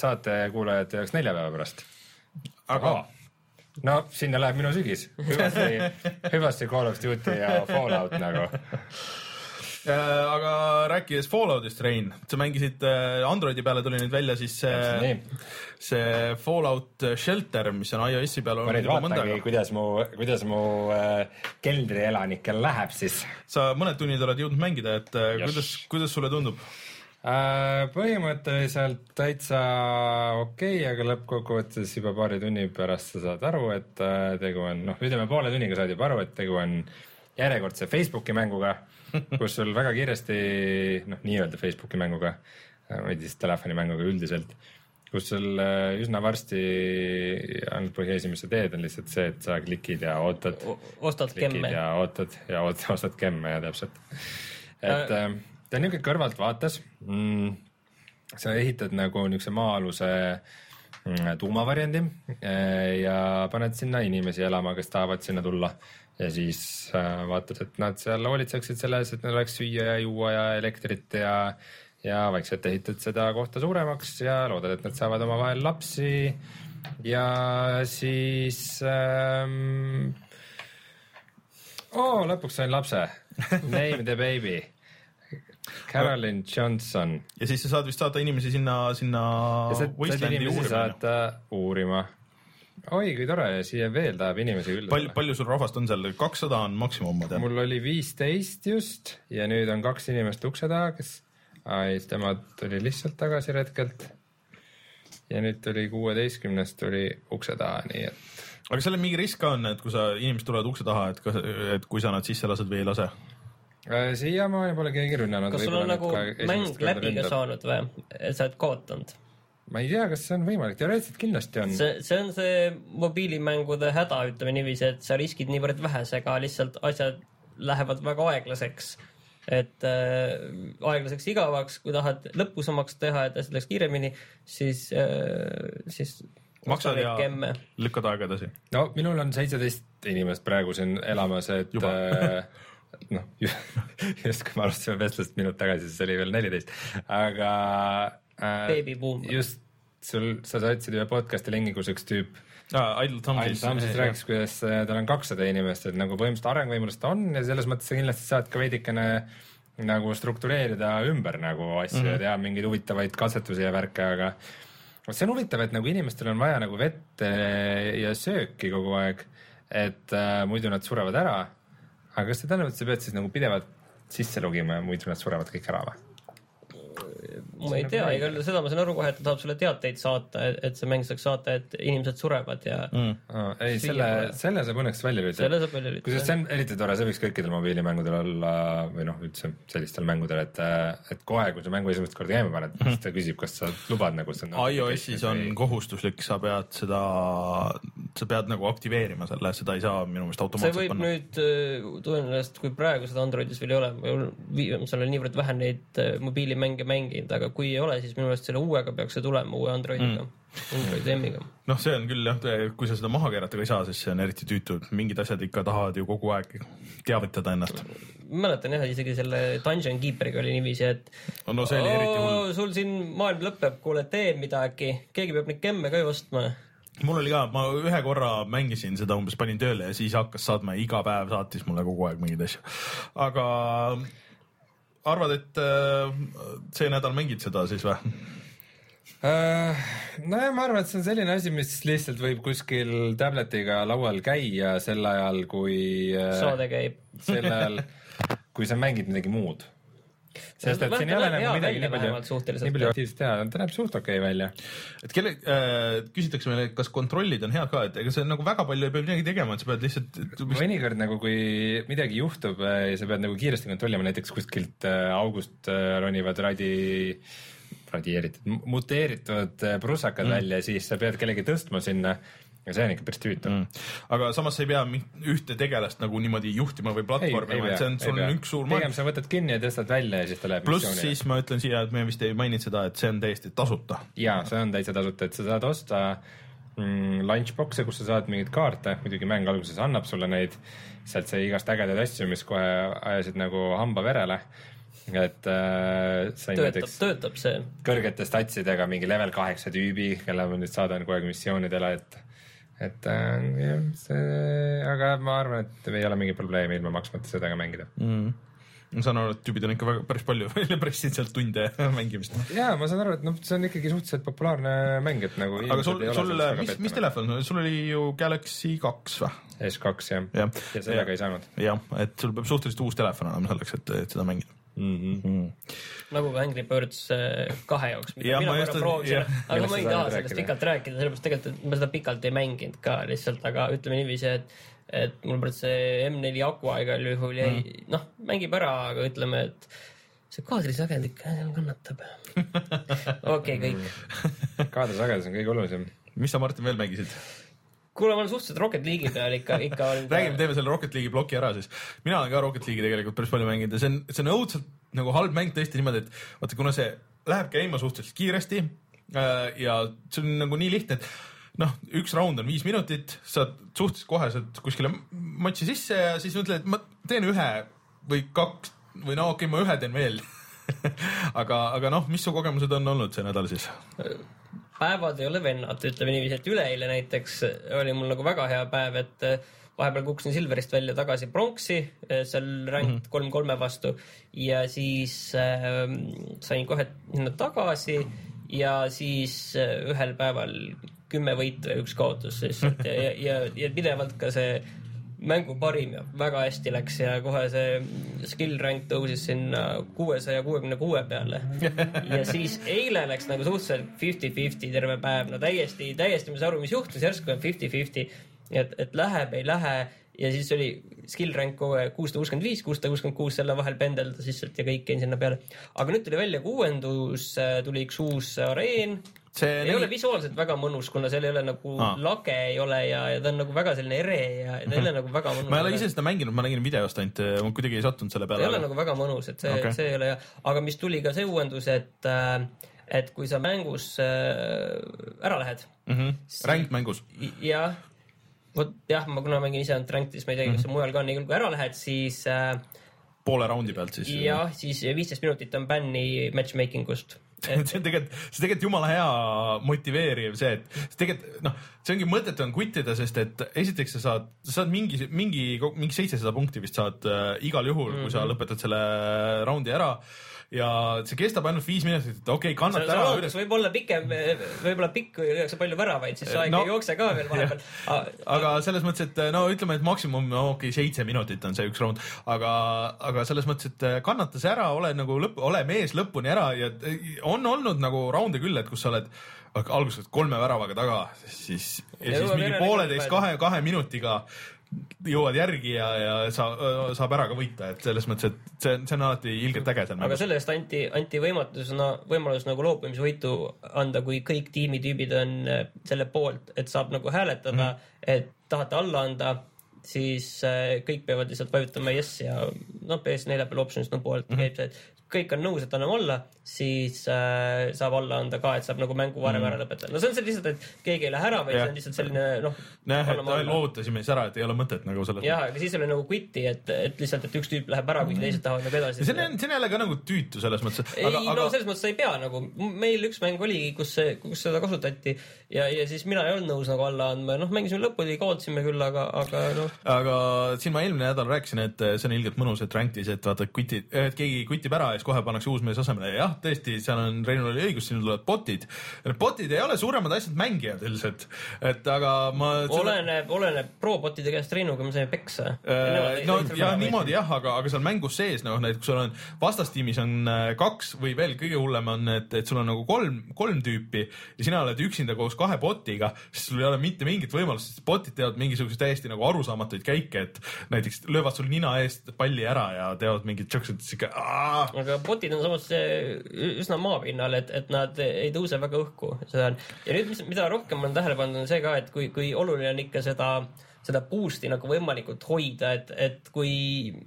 Saatekuulajate jaoks nelja päeva pärast. aga no sinna läheb minu sügis, hüvasti, hüvasti Call of Duty ja Fallout nagu aga rääkides Falloutist, Rein, sa mängisid äh, Androidi peale tuli nüüd välja siis see, see Fallout Shelter, mis on iOS-i peal ma nüüd vaatangi, kuidas mu, kuidas mu äh, keldrielanikel läheb siis. sa mõned tunnid oled jõudnud mängida, et äh, yes. kuidas, kuidas sulle tundub? Äh, põhimõtteliselt täitsa okei okay,, aga lõppkokkuvõttes juba paari tunni pärast sa saad aru, et tegu on, noh, ütleme poole tunniga saad juba aru, et tegu on järjekordse Facebooki mänguga kus sul väga kiiresti, noh, nii-öelda Facebooki mänguga, või siis telefonimänguga üldiselt, kus sul äh, üsna varsti ainult põhieesi, mis sa teed, on lihtsalt see, et sa klikid ja ootad. ostad gemme. ja ootad ja ootad, ostad gemme ja täpselt. et äh, ta on niisugune kõrvaltvaates mm,. sa ehitad nagu niisuguse maa-aluse mm, tuumavariandi äh, ja paned sinna inimesi elama, kes tahavad sinna tulla ja siis äh, vaatad, et nad seal hoolitseksid selle eest, et neil oleks süüa ja juua ja elektrit ja, ja vaikselt ehitad seda kohta suuremaks ja loodad, et nad saavad omavahel lapsi. ja siis ähm,. oo, lõpuks sain lapse. Name the baby. Carolyn Johnson. ja siis sa saad vist saata inimesi sinna, sinna. saad inimesi saata uurima oi kui tore, siia veel tahab inimesi külla. palju, palju sul rahvast on seal, kakssada on maksimum, ma tean. mul oli viisteist just ja nüüd on kaks inimest ukse taga, kes, tema tuli lihtsalt tagasi retkelt. ja nüüd tuli kuueteistkümnest tuli ukse taha, nii et. aga seal on mingi risk ka on, et kui sa, inimesed tulevad ukse taha, et kas, et kui sa nad sisse lased või ei lase? Äh, siiamaani pole keegi rünnanud. kas sul on nagu mäng läbi ka saanud või, et sa oled kaotanud? Ma ei tea, kas see on võimalik, teoreetiliselt kindlasti on. see, see on see mobiilimängude häda, ütleme niiviisi, et sa riskid niivõrd vähesega, lihtsalt asjad lähevad väga aeglaseks. et äh, aeglaseks igavaks, kui tahad lõpusamaks teha, et asjad läheks kiiremini, siis äh,, siis maksad ja kemme. lükkad aega edasi. no minul on seitseteist inimest praegu siin elamas, et äh, noh, just kui me alustasime vestlust minut tagasi, siis oli veel neliteist, aga Beebibuum. just sul, sa saatsid ühe podcast'i lingi, kus üks tüüp Idle Ain Sam siis rääkis, kuidas äh, tal on kakssada inimest, et nagu põhimõtteliselt arenguvõimalust on ja selles mõttes sa kindlasti saad ka veidikene nagu struktureerida ümber nagu asju mm -hmm. ja teha mingeid huvitavaid katsetusi ja värke, aga vot see on huvitav, et nagu inimestel on vaja nagu vett äh, ja sööki kogu aeg, et äh, muidu nad surevad ära. aga kas see tähendab, et sa pead siis nagu pidevalt sisse logima ja muidu nad surevad kõik ära või? Ma ei tea, igal juhul seda ma saan aru kohe, et ta tahab sulle teateid saata, et see mäng saaks saata, et inimesed surevad ja mm. Ah, ei, selle selle saab õnneks välja lülitada. selle saab välja kusjuures see lülitada. on eriti tore, see võiks kõikidel mobiilimängudel olla või noh, üldse sellistel mängudel, et, et kohe, kui sa mängu esimest korda käima paned, siis ta küsib, kas sa lubad nagu seda. iOS-is on kohustuslik, sa pead seda, sa pead nagu aktiveerima selle, seda ei saa minu meelest see automaatselt võib panna. nüüd äh, tõenäoliselt, kui praegu seda Androidis veel ei ole, ma olen niivõrd vähe neid äh, mobiilimänge mänginud, aga kui ei ole, siis minu meelest selle uuega peaks see tulema, uue Androidiga mm., Android M-iga. noh, see on küll jah, kui sa seda maha keerata ka ei saa, siis see on eriti tüütu, et mingid asjad ikka tahavad ju kogu aeg teavitada ennast. mäletan jah, isegi selle Dungeon Keeperiga oli niiviisi, et no see oli eriti hull. "Oo, sul siin maailm lõpeb, kuule tee midagi, keegi peab neid gemme ka ju ostma. mul oli ka, ma ühe korra mängisin seda umbes, panin tööle ja siis hakkas saatma, iga päev saatis mulle kogu aeg mingeid asju. aga arvad, et äh, see nädal mängid seda siis või? Äh, nojah, ma arvan, et see on selline asi, mis lihtsalt võib kuskil tabletiga laual käia sel ajal, kui äh, saade käib. sel ajal, kui sa mängid midagi muud. Sest et siin ei ole nagu hea midagi nii palju nii palju aktiivset teha, ta näeb suht okei okay välja. et kelle äh,, küsitakse meile, kas kontrollid on head ka, et ega see nagu väga palju ei pea midagi tegema, et sa pead lihtsalt mõnikord nagu, kui midagi juhtub äh, ja sa pead nagu kiiresti kontrollima, näiteks kuskilt äh, august äh, ronivad radi, radieeritud, muteeritud äh, prussakad mm. välja, siis sa pead kellegi tõstma sinna ja see on ikka päris tüütu mm.. aga samas sa ei pea ühte tegelast nagu niimoodi juhtima või platvormima, et see on, sul on üks suur pigem sa võtad kinni ja tõstad välja ja siis ta läheb pluss siis ma ütlen siia, et me vist ei maininud seda, et see on täiesti tasuta. ja see on täitsa tasuta, et sa saad osta mm, lunchbox'e, kus sa saad mingeid kaarte, muidugi mäng alguses annab sulle neid, sealt sai igast ägedaid asju, mis kohe ajasid nagu hamba verele. et äh, sain töötab, näiteks töötab see. kõrgete statsidega mingi level kaheksa tüübi, kelle ma nüüd saadan kogu aeg missioonidele, et et äh, jah, see, aga ma arvan, et ei ole mingi probleemi ilma maksmata seda ka mängida. mm.. ma saan aru, et tüübid on ikka väga päris palju välja pressinud sealt tunde mängimist. ja ma saan aru, et noh, see on ikkagi suhteliselt populaarne mäng, et nagu aga sul, sul, mis, mis? telefon, sul oli ju Galaxy kaks või? S2 jah jah, ja sellega ei saanud jah, et sul peab suhteliselt uus telefon olema selleks, et seda mängida mm. -hmm. mm.. nagu ka Angry Birds kahe jaoks, mida Jah, mina korra just- proovisin aga ma ei taha sellest rääkida? pikalt rääkida, sellepärast tegelikult et ma seda pikalt ei mänginud ka lihtsalt, aga ütleme niiviisi, et et mul praegu see M4 aku igal juhul jäi mm., noh, mängib ära, aga ütleme, et see kaadrisagend ikka kannatab. okei, kõik. kaadrisagedus on kõige olulisem. mis sa, Martin, veel mängisid? kuule, ma olen suhteliselt Rocket League'i peal ikka, ikka olen räägime, teeme selle Rocket League'i ploki ära siis. mina olen ka Rocket League'i tegelikult päris palju mänginud ja see on, see on õudselt nagu halb mäng tõesti niimoodi, et vaata, kuna see läheb käima suhteliselt kiiresti äh, ja see on nagu nii lihtne, et noh, üks raund on viis minutit, saad suhteliselt koheselt kuskile matši sisse ja siis mõtled, et ma teen ühe või kaks või no okei okay,, ma ühe teen veel aga, aga noh, mis su kogemused on olnud see nädal siis? Päevad ei ole vennad, ütleme niiviisi, et üleeile näiteks oli mul nagu väga hea päev, et äh, vahepeal kukkusin Silverist välja tagasi pronksi, seal ranked kolm kolme vastu. Ja siis äh, sain kohe sinna tagasi ja siis äh, ühel päeval kümme võitu ja üks kaotus lihtsalt ja, ja, ja, ja pidevalt ka see mängu parim ja väga hästi läks ja kohe see skill rank tõusis sinna kuuesaja kuuekümne kuue peale. ja siis eile läks nagu suhteliselt fifty-fifty terve päev, no täiesti, täiesti ma ei saa aru, mis juhtus, järsku on fifty-fifty, et, et läheb, ei lähe. Ja siis oli skill rank kogu aeg kuussada kuuskümmend viis, kuussada kuuskümmend kuus, selle vahel pendeldas lihtsalt ja kõik jäin sinna peale. aga nüüd tuli välja ka uuendus, tuli üks uus areen, see ei ole visuaalselt väga mõnus, kuna seal ei ole nagu Aa. lage ei ole ja, ja ta on nagu väga selline ere ja ta ei ole nagu väga mõnus. ma ei ole ise seda mänginud, ma nägin videost ainult, ma kuidagi ei sattunud selle ta ei ole peale. nagu väga mõnus, et see okay., see ei ole hea, aga mis tuli ka see uuendus, et äh, et kui sa mängus äh, ära lähed ränk mängus. jah, vot jah, ma kuna mängin ise ainult ranked, siis ma ei tea, kas see mujal ka on, nii kui ära lähed, siis äh, poole raundi pealt siis. jah, siis viisteist minutit on bänni matchmaking ust. see on tegelikult, see on tegelikult jumala hea motiveeriv see, et tegelikult noh, see ongi mõttetu on quittida, sest et esiteks sa saad, sa saad mingi, mingi, mingi seitsesada punkti vist saad äh, igal juhul mm, -hmm. kui sa lõpetad selle raundi ära ja see kestab ainult viis minutit, et okei okay,, see kannata ära. lootus võib olla pikem, võib-olla pikk, kui lüüakse palju väravaid, siis sa ikka No, ei jookse ka veel vahepeal. aga selles mõttes, et no ütleme, et maksimum, no okei okay,, seitse minutit on see üks raund, aga, aga selles mõttes, et kannata see ära, ole nagu lõpp, ole mees lõpuni ära ja on olnud nagu raunde küll, et kus sa oled alguses kolme väravaga taga, siis ja Ja siis mingi pooleteist, ka kahe, kahe minutiga jõuad järgi ja, ja sa, saab ära ka võita, et selles mõttes, et see on, see on alati ilgelt äge seal aga mängus. selle eest anti, anti võimatusena võimalus nagu loobumisvõitu anda, kui kõik tiimitüübid on äh, selle poolt, et saab nagu hääletada mm. -hmm. et tahate alla anda, siis äh, kõik peavad lihtsalt vajutama yes ja noh, PS4 peal options nupu alt mm Mhm. -hmm. käib see, et kõik on nõus, et anname alla, siis äh, saab alla anda ka, et saab nagu mängu varem ära lõpetada. no see on see lihtsalt, et keegi ei lähe ära, vaid see on lihtsalt selline noh. jah, et loovutasime siis ära, et ei ole mõtet nagu selles jah, aga siis oli nagu quit'i, et, et lihtsalt, et üks tüüp läheb ära, kuigi teised tahavad nagu edasi. see on, see on jälle ka nagu tüütu selles mõttes, ei aga, no selles mõttes sa ei pea nagu, meil üks mäng oligi, kus see, kus seda kasutati ja, ja siis mina ei olnud nõus nagu alla andma ja noh, mängisime lõpuni, kaotasime küll, aga, aga noh, aga siin ma eelmine nädal rääkisin, et see on ilgelt mõnus, et rank'is, et vaata, quit'id, et keegi quit'ib ära ja siis kohe pannakse uus mees asemele ja jah, tõesti, seal on, Reinul oli õigus, sinna tulevad bot'id. bot'id ei ole suuremad asjad mängijad üldiselt, et aga ma. oleneb, oleneb pro-botide käest Reinuga me saime peksa. Äh, no ja niimoodi jah, aga, aga seal mängus sees noh, näiteks sul on vastastiimis on äh, kaks või veel kõige hullem on, et, et sul on nagu kolm, kolm tüüpi ja sina oled üksinda koos kahe bot'iga, siis sul ei ole mitte mingit võimalust, sest bot'id teevad mingisuguseid täiesti nagu arusaamatuid käike, et näiteks löövad sul nina eest palli ära ja teevad mingid siuksed siuke. aga botid on samas eh, üsna maapinnal, et, et nad ei tõuse väga õhku, seda on. ja nüüd, mis, mida rohkem ma olen tähele pannud, on see ka, et kui, kui oluline on ikka seda seda boost'i nagu võimalikult hoida, et, et kui,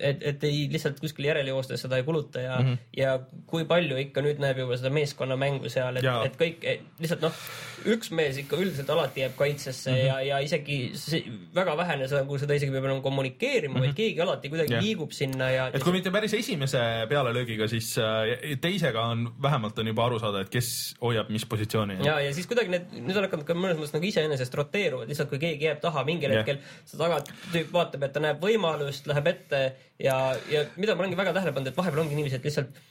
et, et ei lihtsalt kuskil järele joostes seda ei kuluta ja mm, -hmm. ja kui palju ikka nüüd näeb juba seda meeskonnamängu seal, et et kõik et lihtsalt noh, üks mees ikka üldiselt alati jääb kaitsesse mm -hmm. ja, ja isegi see, väga vähene kui seda isegi peab enam kommunikeerima mm, -hmm. vaid keegi alati kuidagi yeah. liigub sinna ja. et kui mitte päris esimese pealelöögiga, siis äh, teisega on vähemalt on juba aru saada, et kes hoiab mis positsiooni. ja, ja siis kuidagi need, nüüd on hakanud ka mõnes mõttes nagu iseenesest roteeruvad, lihtsalt kui keegi jääb taha mingil Jah. hetkel, see tagatüüp vaatab, et ta näeb võimalust, läheb ette ja, ja mida ma olengi väga tähele pannud, et vahepeal ongi niiviisi, et lihtsalt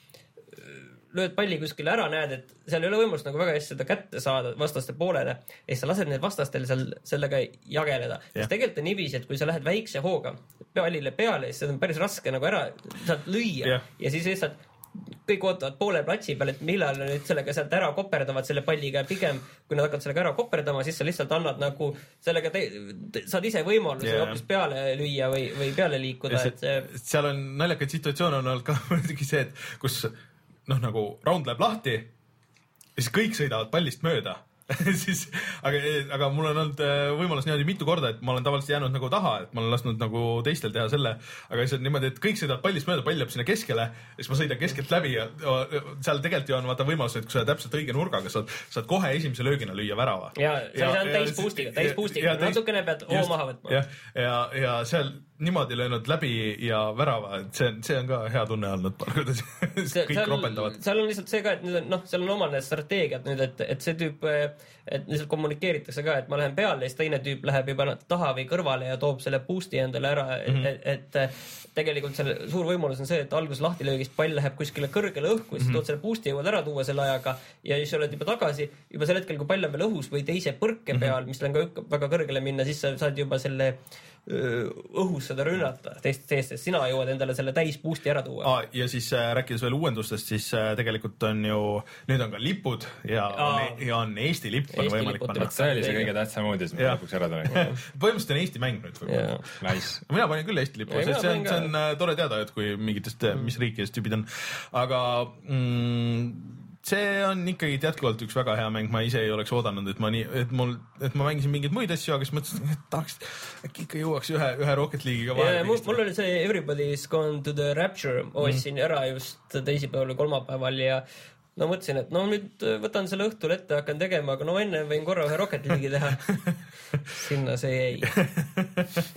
lööd palli kuskile ära, näed, et seal ei ole võimalust nagu väga hästi seda kätte saada vastaste poolele ja siis sa lased need vastastel seal sellega jageleda. Jah. sest tegelikult on niiviisi, et kui sa lähed väikse hooga pallile peale, siis seda on päris raske nagu ära sealt lüüa Jah. ja siis lihtsalt kõik ootavad poole platsi peal, et millal nüüd sellega sealt ära koperdavad selle palliga ja pigem kui nad hakkavad sellega ära koperdama, siis sa lihtsalt annad nagu sellega saad ise võimaluse yeah. hoopis peale lüüa või, või peale liikuda, et see seal on naljakaid situatsioone on olnud ka muidugi see, et kus noh, nagu raund läheb lahti ja siis kõik sõidavad pallist mööda siis, aga, aga mul on olnud äh, võimalus niimoodi mitu korda, et ma olen tavaliselt jäänud nagu taha, et ma olen lasknud nagu teistel teha selle, aga siis on niimoodi, et kõik sõidavad pallist mööda, pall jääb sinna keskele ja siis ma sõidan keskelt läbi ja ja seal tegelikult ju on vaata võimalus, et kui sa täpselt õige nurgaga, saad, saad kohe esimese löögina lüüa värava. ja sa ei saanud täis boost'iga, täis boost'iga, natukene pead hoo maha võtma. jah, ja, ja seal niimoodi löönud läbi ja värava, et see on, see on ka hea tunne olnud, kuidas kõik ropendavad. seal on lihtsalt see ka, et nüüd on noh, seal on omad need strateegiad nüüd, et, et see tüüp, et lihtsalt kommunikeeritakse ka, et ma lähen peale ja siis teine tüüp läheb juba taha või kõrvale ja toob selle boost'i endale ära, et mm, -hmm. et, et tegelikult seal suur võimalus on see, et alguses lahtilöögist pall läheb kuskile kõrgele õhku, siis mm -hmm. tood selle boost'i, jõuad ära tuua selle ajaga ja siis oled juba tagasi, juba sel hetkel, kui pall on veel õhus või teise põrke peal, mis on ka väga kõrgele minna, siis sa saad juba selle öö, õhus seda rünnata teistest seest, sest sina jõuad endale selle täis boost'i ära tuua. Ah, ja siis äh, rääkides veel uuendustest, siis äh, tegelikult on ju, nüüd on ka lipud ja on, Aa. ja on Eesti lipp on Eesti võimalik lipud panna see oli see kõige tähtsam uudis, mis Jah. lõpuks ära tuli. põhimõtteliselt on Eesti mäng nüüd võib-olla. Nice. mina panin küll Eesti lipu, Ei, sest see on, see on äh, tore teada, et kui mingitest mm., mis riikidest tüübid on, aga mm, see on ikkagi jätkuvalt üks väga hea mäng, ma ise ei oleks oodanud, et ma nii, et mul, et ma mängisin mingeid muid asju, aga siis mõtlesin, et tahaks äkki ikka jõuaks ühe, ühe Rocket League'iga ja vahele mul, mul oli see Everybody's Gone to the Rapture, ostsin mm. ära just teisipäeval või kolmapäeval ja no mõtlesin, et no nüüd võtan selle õhtul ette, hakkan tegema, aga no enne võin korra ühe Rocket League'i teha. sinna see jäi.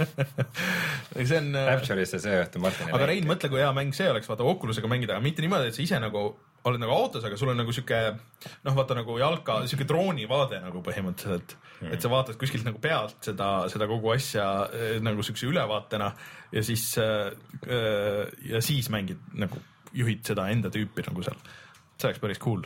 see on. Rapture'isse see õhtu Martin. aga Rein, mõtle, kui hea mäng see oleks, vaata Oculusega mängida, aga mitte niimoodi, et sa ise nagu oled nagu autos, aga sul on nagu sihuke noh, vaata nagu jalka, sihuke droonivaade nagu põhimõtteliselt. Mm., et sa vaatad kuskilt nagu pealt seda, seda kogu asja eh, nagu siukse ülevaatena ja siis äh, ja siis mängid nagu juhid seda enda tüüpi nagu seal. see oleks päris cool.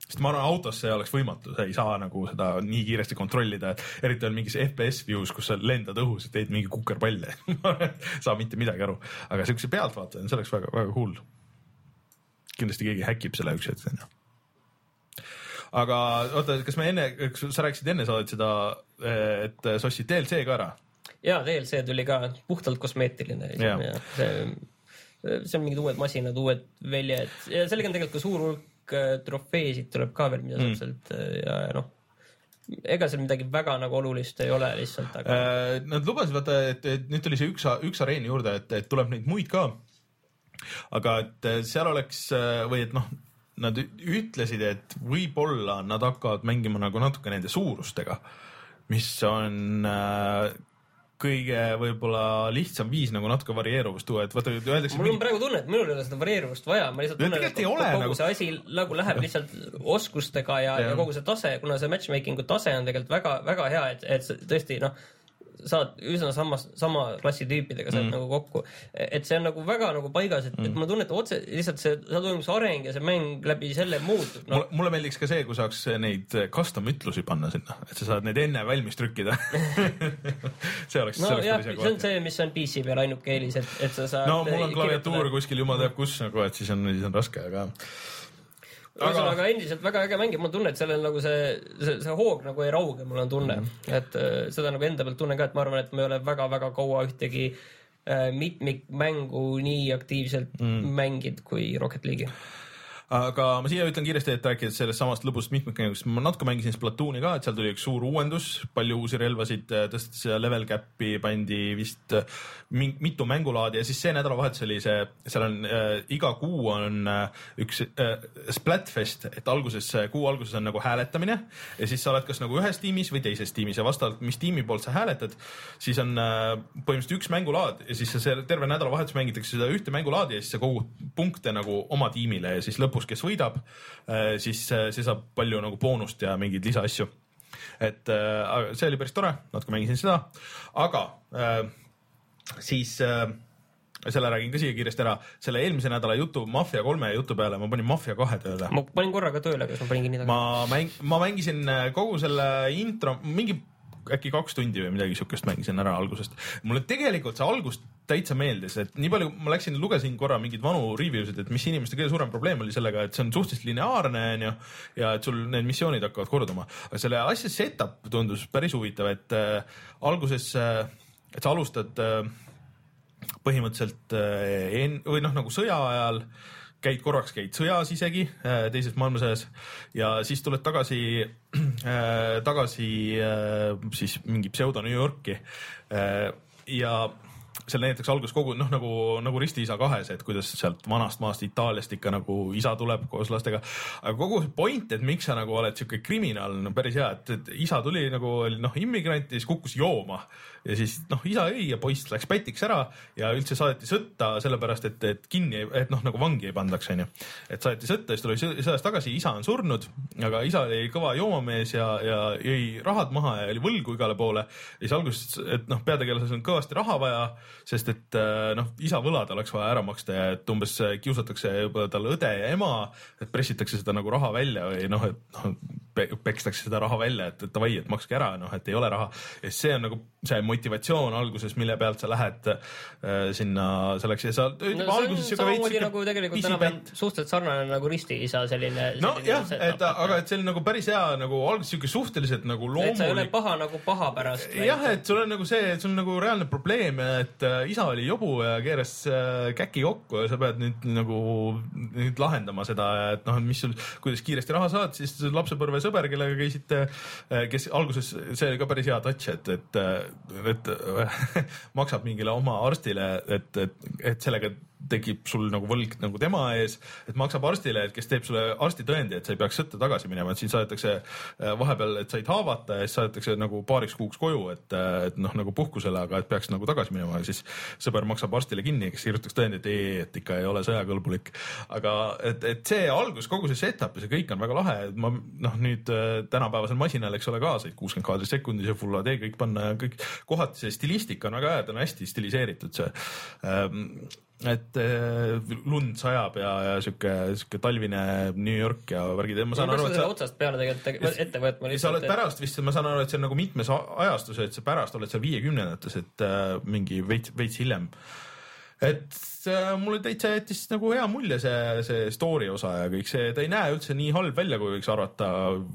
Sest ma arvan, autos see oleks võimatu, sa ei saa nagu seda nii kiiresti kontrollida, et eriti on mingis FPS view's, kus sa lendad õhus ja teed mingi kukerpalle. Saa mitte midagi aru, aga siukse pealtvaatajana, see oleks väga-väga cool kindlasti keegi häkib selle üks hetk onju aga oota, kas me enne, sa rääkisid enne saadet seda, et sa ostsid DLC ka ära? ja DLC tuli ka puhtalt kosmeetiline. see, see on mingid uued masinad, uued väljad ja sellega on tegelikult ka suur hulk äh, trofeesid tuleb ka veel, mida saab mm. sealt äh, ja, ja noh ega seal midagi väga nagu olulist ei ole lihtsalt, aga äh,. Nad lubasid vaata, et, et nüüd tuli see üks, üks areen juurde, et, et tuleb neid muid ka aga et äh, seal oleks äh, või et noh, nad ütlesid, et võib-olla nad hakkavad mängima nagu natuke nende suurustega, mis on äh, kõige võib-olla lihtsam viis nagu natuke varieeruvust tuua, et vaata öeldakse. mul on mingi... praegu tunne, et minul ei ole seda varieeruvust vaja, ma lihtsalt tunnen, et kogu nagu... see asi nagu läheb lihtsalt oskustega ja, ja., ja kogu see tase, kuna see matchmaking'u tase on tegelikult väga-väga hea, et, et tõesti noh saad üsna samas, sama klassi tüüpidega saad mm. nagu kokku. et see on nagu väga nagu paigas, et mm., et ma tunnen, et otse lihtsalt see, seal toimub see areng ja see mäng läbi selle muutub no.. mulle, mulle meeldiks ka see, kui saaks neid custom ütlusi panna sinna, et sa saad neid enne valmis trükkida see oleks. no jah, see on see, mis on PC peal ainuke eelis, et, et sa saad. no mul on klaviatuur kuskil jumal teab kus nagu, et siis on, siis on raske, aga ühesõnaga aga... endiselt väga äge mäng ja mul on tunne, et sellel nagu see, see, see hoog nagu ei rauge, mul on tunne mm, -hmm. et äh, seda nagu enda pealt tunnen ka, et ma arvan, et ma ei ole väga-väga kaua ühtegi äh, mitmikmängu nii aktiivselt mm. mänginud kui Rocket League'i aga ma siia ütlen kiiresti, et rääkides sellest samast lõbusast mitmikmängust, ma natuke mängisin Splatooni ka, et seal tuli üks suur uuendus, palju uusi relvasid, äh, tõsteti level cap'i, pandi vist äh, mitu mängulaadi ja siis see nädalavahetus oli see, seal on äh, iga kuu on äh, üks äh, Splatfest, et alguses, kuu alguses on nagu hääletamine ja siis sa oled kas nagu ühes tiimis või teises tiimis ja vastavalt, mis tiimi poolt sa hääletad, siis on äh, põhimõtteliselt üks mängulaad ja siis see terve nädalavahetus mängitakse seda ühte mängulaadi ja siis sa kogud punkte nagu oma tiimile ja siis lõpus lõpus, kes võidab, äh, siis äh, see saab palju nagu boonust ja mingeid lisaasju. et äh, see oli päris tore, natuke mängisin seda, aga siis selle räägin ka siia kiiresti ära, selle eelmise nädala jutu Mafia kolme jutu peale ma panin Mafia kahe tööle. ma panin korraga tööle, kas ma panin kinni tagasi? ma mäng-, ma mängisin kogu selle intro, mingi äkki kaks tundi või midagi siukest mängisin ära algusest. mulle tegelikult see algus täitsa meeldis, et nii palju ma läksin, lugesin korra mingeid vanu review sid, et mis inimeste kõige suurem probleem oli sellega, et see on suhteliselt lineaarne onju ja et sul need missioonid hakkavad korduma, aga selle asja setup tundus päris huvitav, et äh, alguses äh,, et sa alustad äh, põhimõtteliselt äh, en, või noh, nagu sõja ajal käid korraks, käid sõjas isegi, äh, teises maailmasõjas ja siis tuled tagasi äh,, tagasi äh, siis mingi pseudo New Yorki äh, ja seal näidatakse alguses kogu noh, nagu, nagu Ristiisa kahes, et kuidas sealt vanast maast Itaaliast ikka nagu isa tuleb koos lastega. aga kogu see point, et miks sa nagu oled siuke kriminaal, no päris hea, et, et isa tuli nagu oli noh, immigrant ja siis kukkus jooma ja siis noh, isa jõi ja poiss läks pätiks ära ja üldse saadeti sõtta sellepärast, et, et kinni, et noh, nagu vangi ei pandaks, onju. et saadeti sõtta, siis tuli sõjast tagasi, isa on surnud, aga isa oli kõva joomamees ja, ja jõi rahad maha ja oli võlgu igale poole. ja siis alguses, et noh, peategelasel on kõvasti raha vaja, sest et noh, isa võlad oleks vaja ära maksta ja et umbes kiusatakse juba tal õde ja ema, et pressitakse seda nagu raha välja või noh, et noh, pekstakse seda raha välja, et, davai, et makske ära, noh, et ei ole raha. ja see on nagu see motivatsioon alguses, mille pealt sa lähed äh, sinna selleks ja sa no, alguses siuke veits siuke nagu tegelikult tänapäeval suhteliselt sarnane nagu ristiisa selline. nojah, et aga et see oli nagu päris hea nagu alguses siuke suhteliselt nagu loomulik. et sa ei ole paha nagu paha pärast. jah, et sul on nagu see, et sul on nagu reaalne probleem, et äh, isa oli jobu ja keeras äh, käki kokku ja sa pead nüüd nagu nüüd lahendama seda, et noh, mis sul, kuidas kiiresti raha saad, siis lapsepõlvesõber, kellega käisite, kes alguses, see oli ka päris hea touch, et, et, et maksab mingile oma arstile, et, et, et sellega tekib sul nagu võlg nagu tema ees, et maksab arstile, et kes teeb sulle arstitõendi, et sa ei peaks sõtta tagasi minema, et sind saadetakse vahepeal, et said haavata ja siis saadetakse nagu paariks kuuks koju, et, et noh, nagu puhkusele, aga et peaks nagu tagasi minema ja siis sõber maksab arstile kinni, kes kirjutaks tõendi, et ei, et ikka ei ole sõjakõlbulik. aga et, et see algus, kogu see setup ja see kõik on väga lahe, et ma noh, nüüd tänapäevasel masinal, eks ole, ka said kuuskümmend kaadrit sekundis ja full HD kõik panna ja kõik kohati see stilistika on väga hea, ta on hästi stiliseeritud see ähm, et äh, lund sajab ja, ja sihuke, sihuke talvine New York ja värgid. ma saan aru, et sa otsast peale tegelikult ette võtma. sa oled pärast vist, ma saan aru, et see on nagu mitmes ajastus, et sa pärast oled seal viiekümnendates, et äh, mingi veits, veits hiljem. et äh, mulle täitsa jättis nagu hea mulje see, see story osa ja kõik see, ta ei näe üldse nii halb välja, kui võiks arvata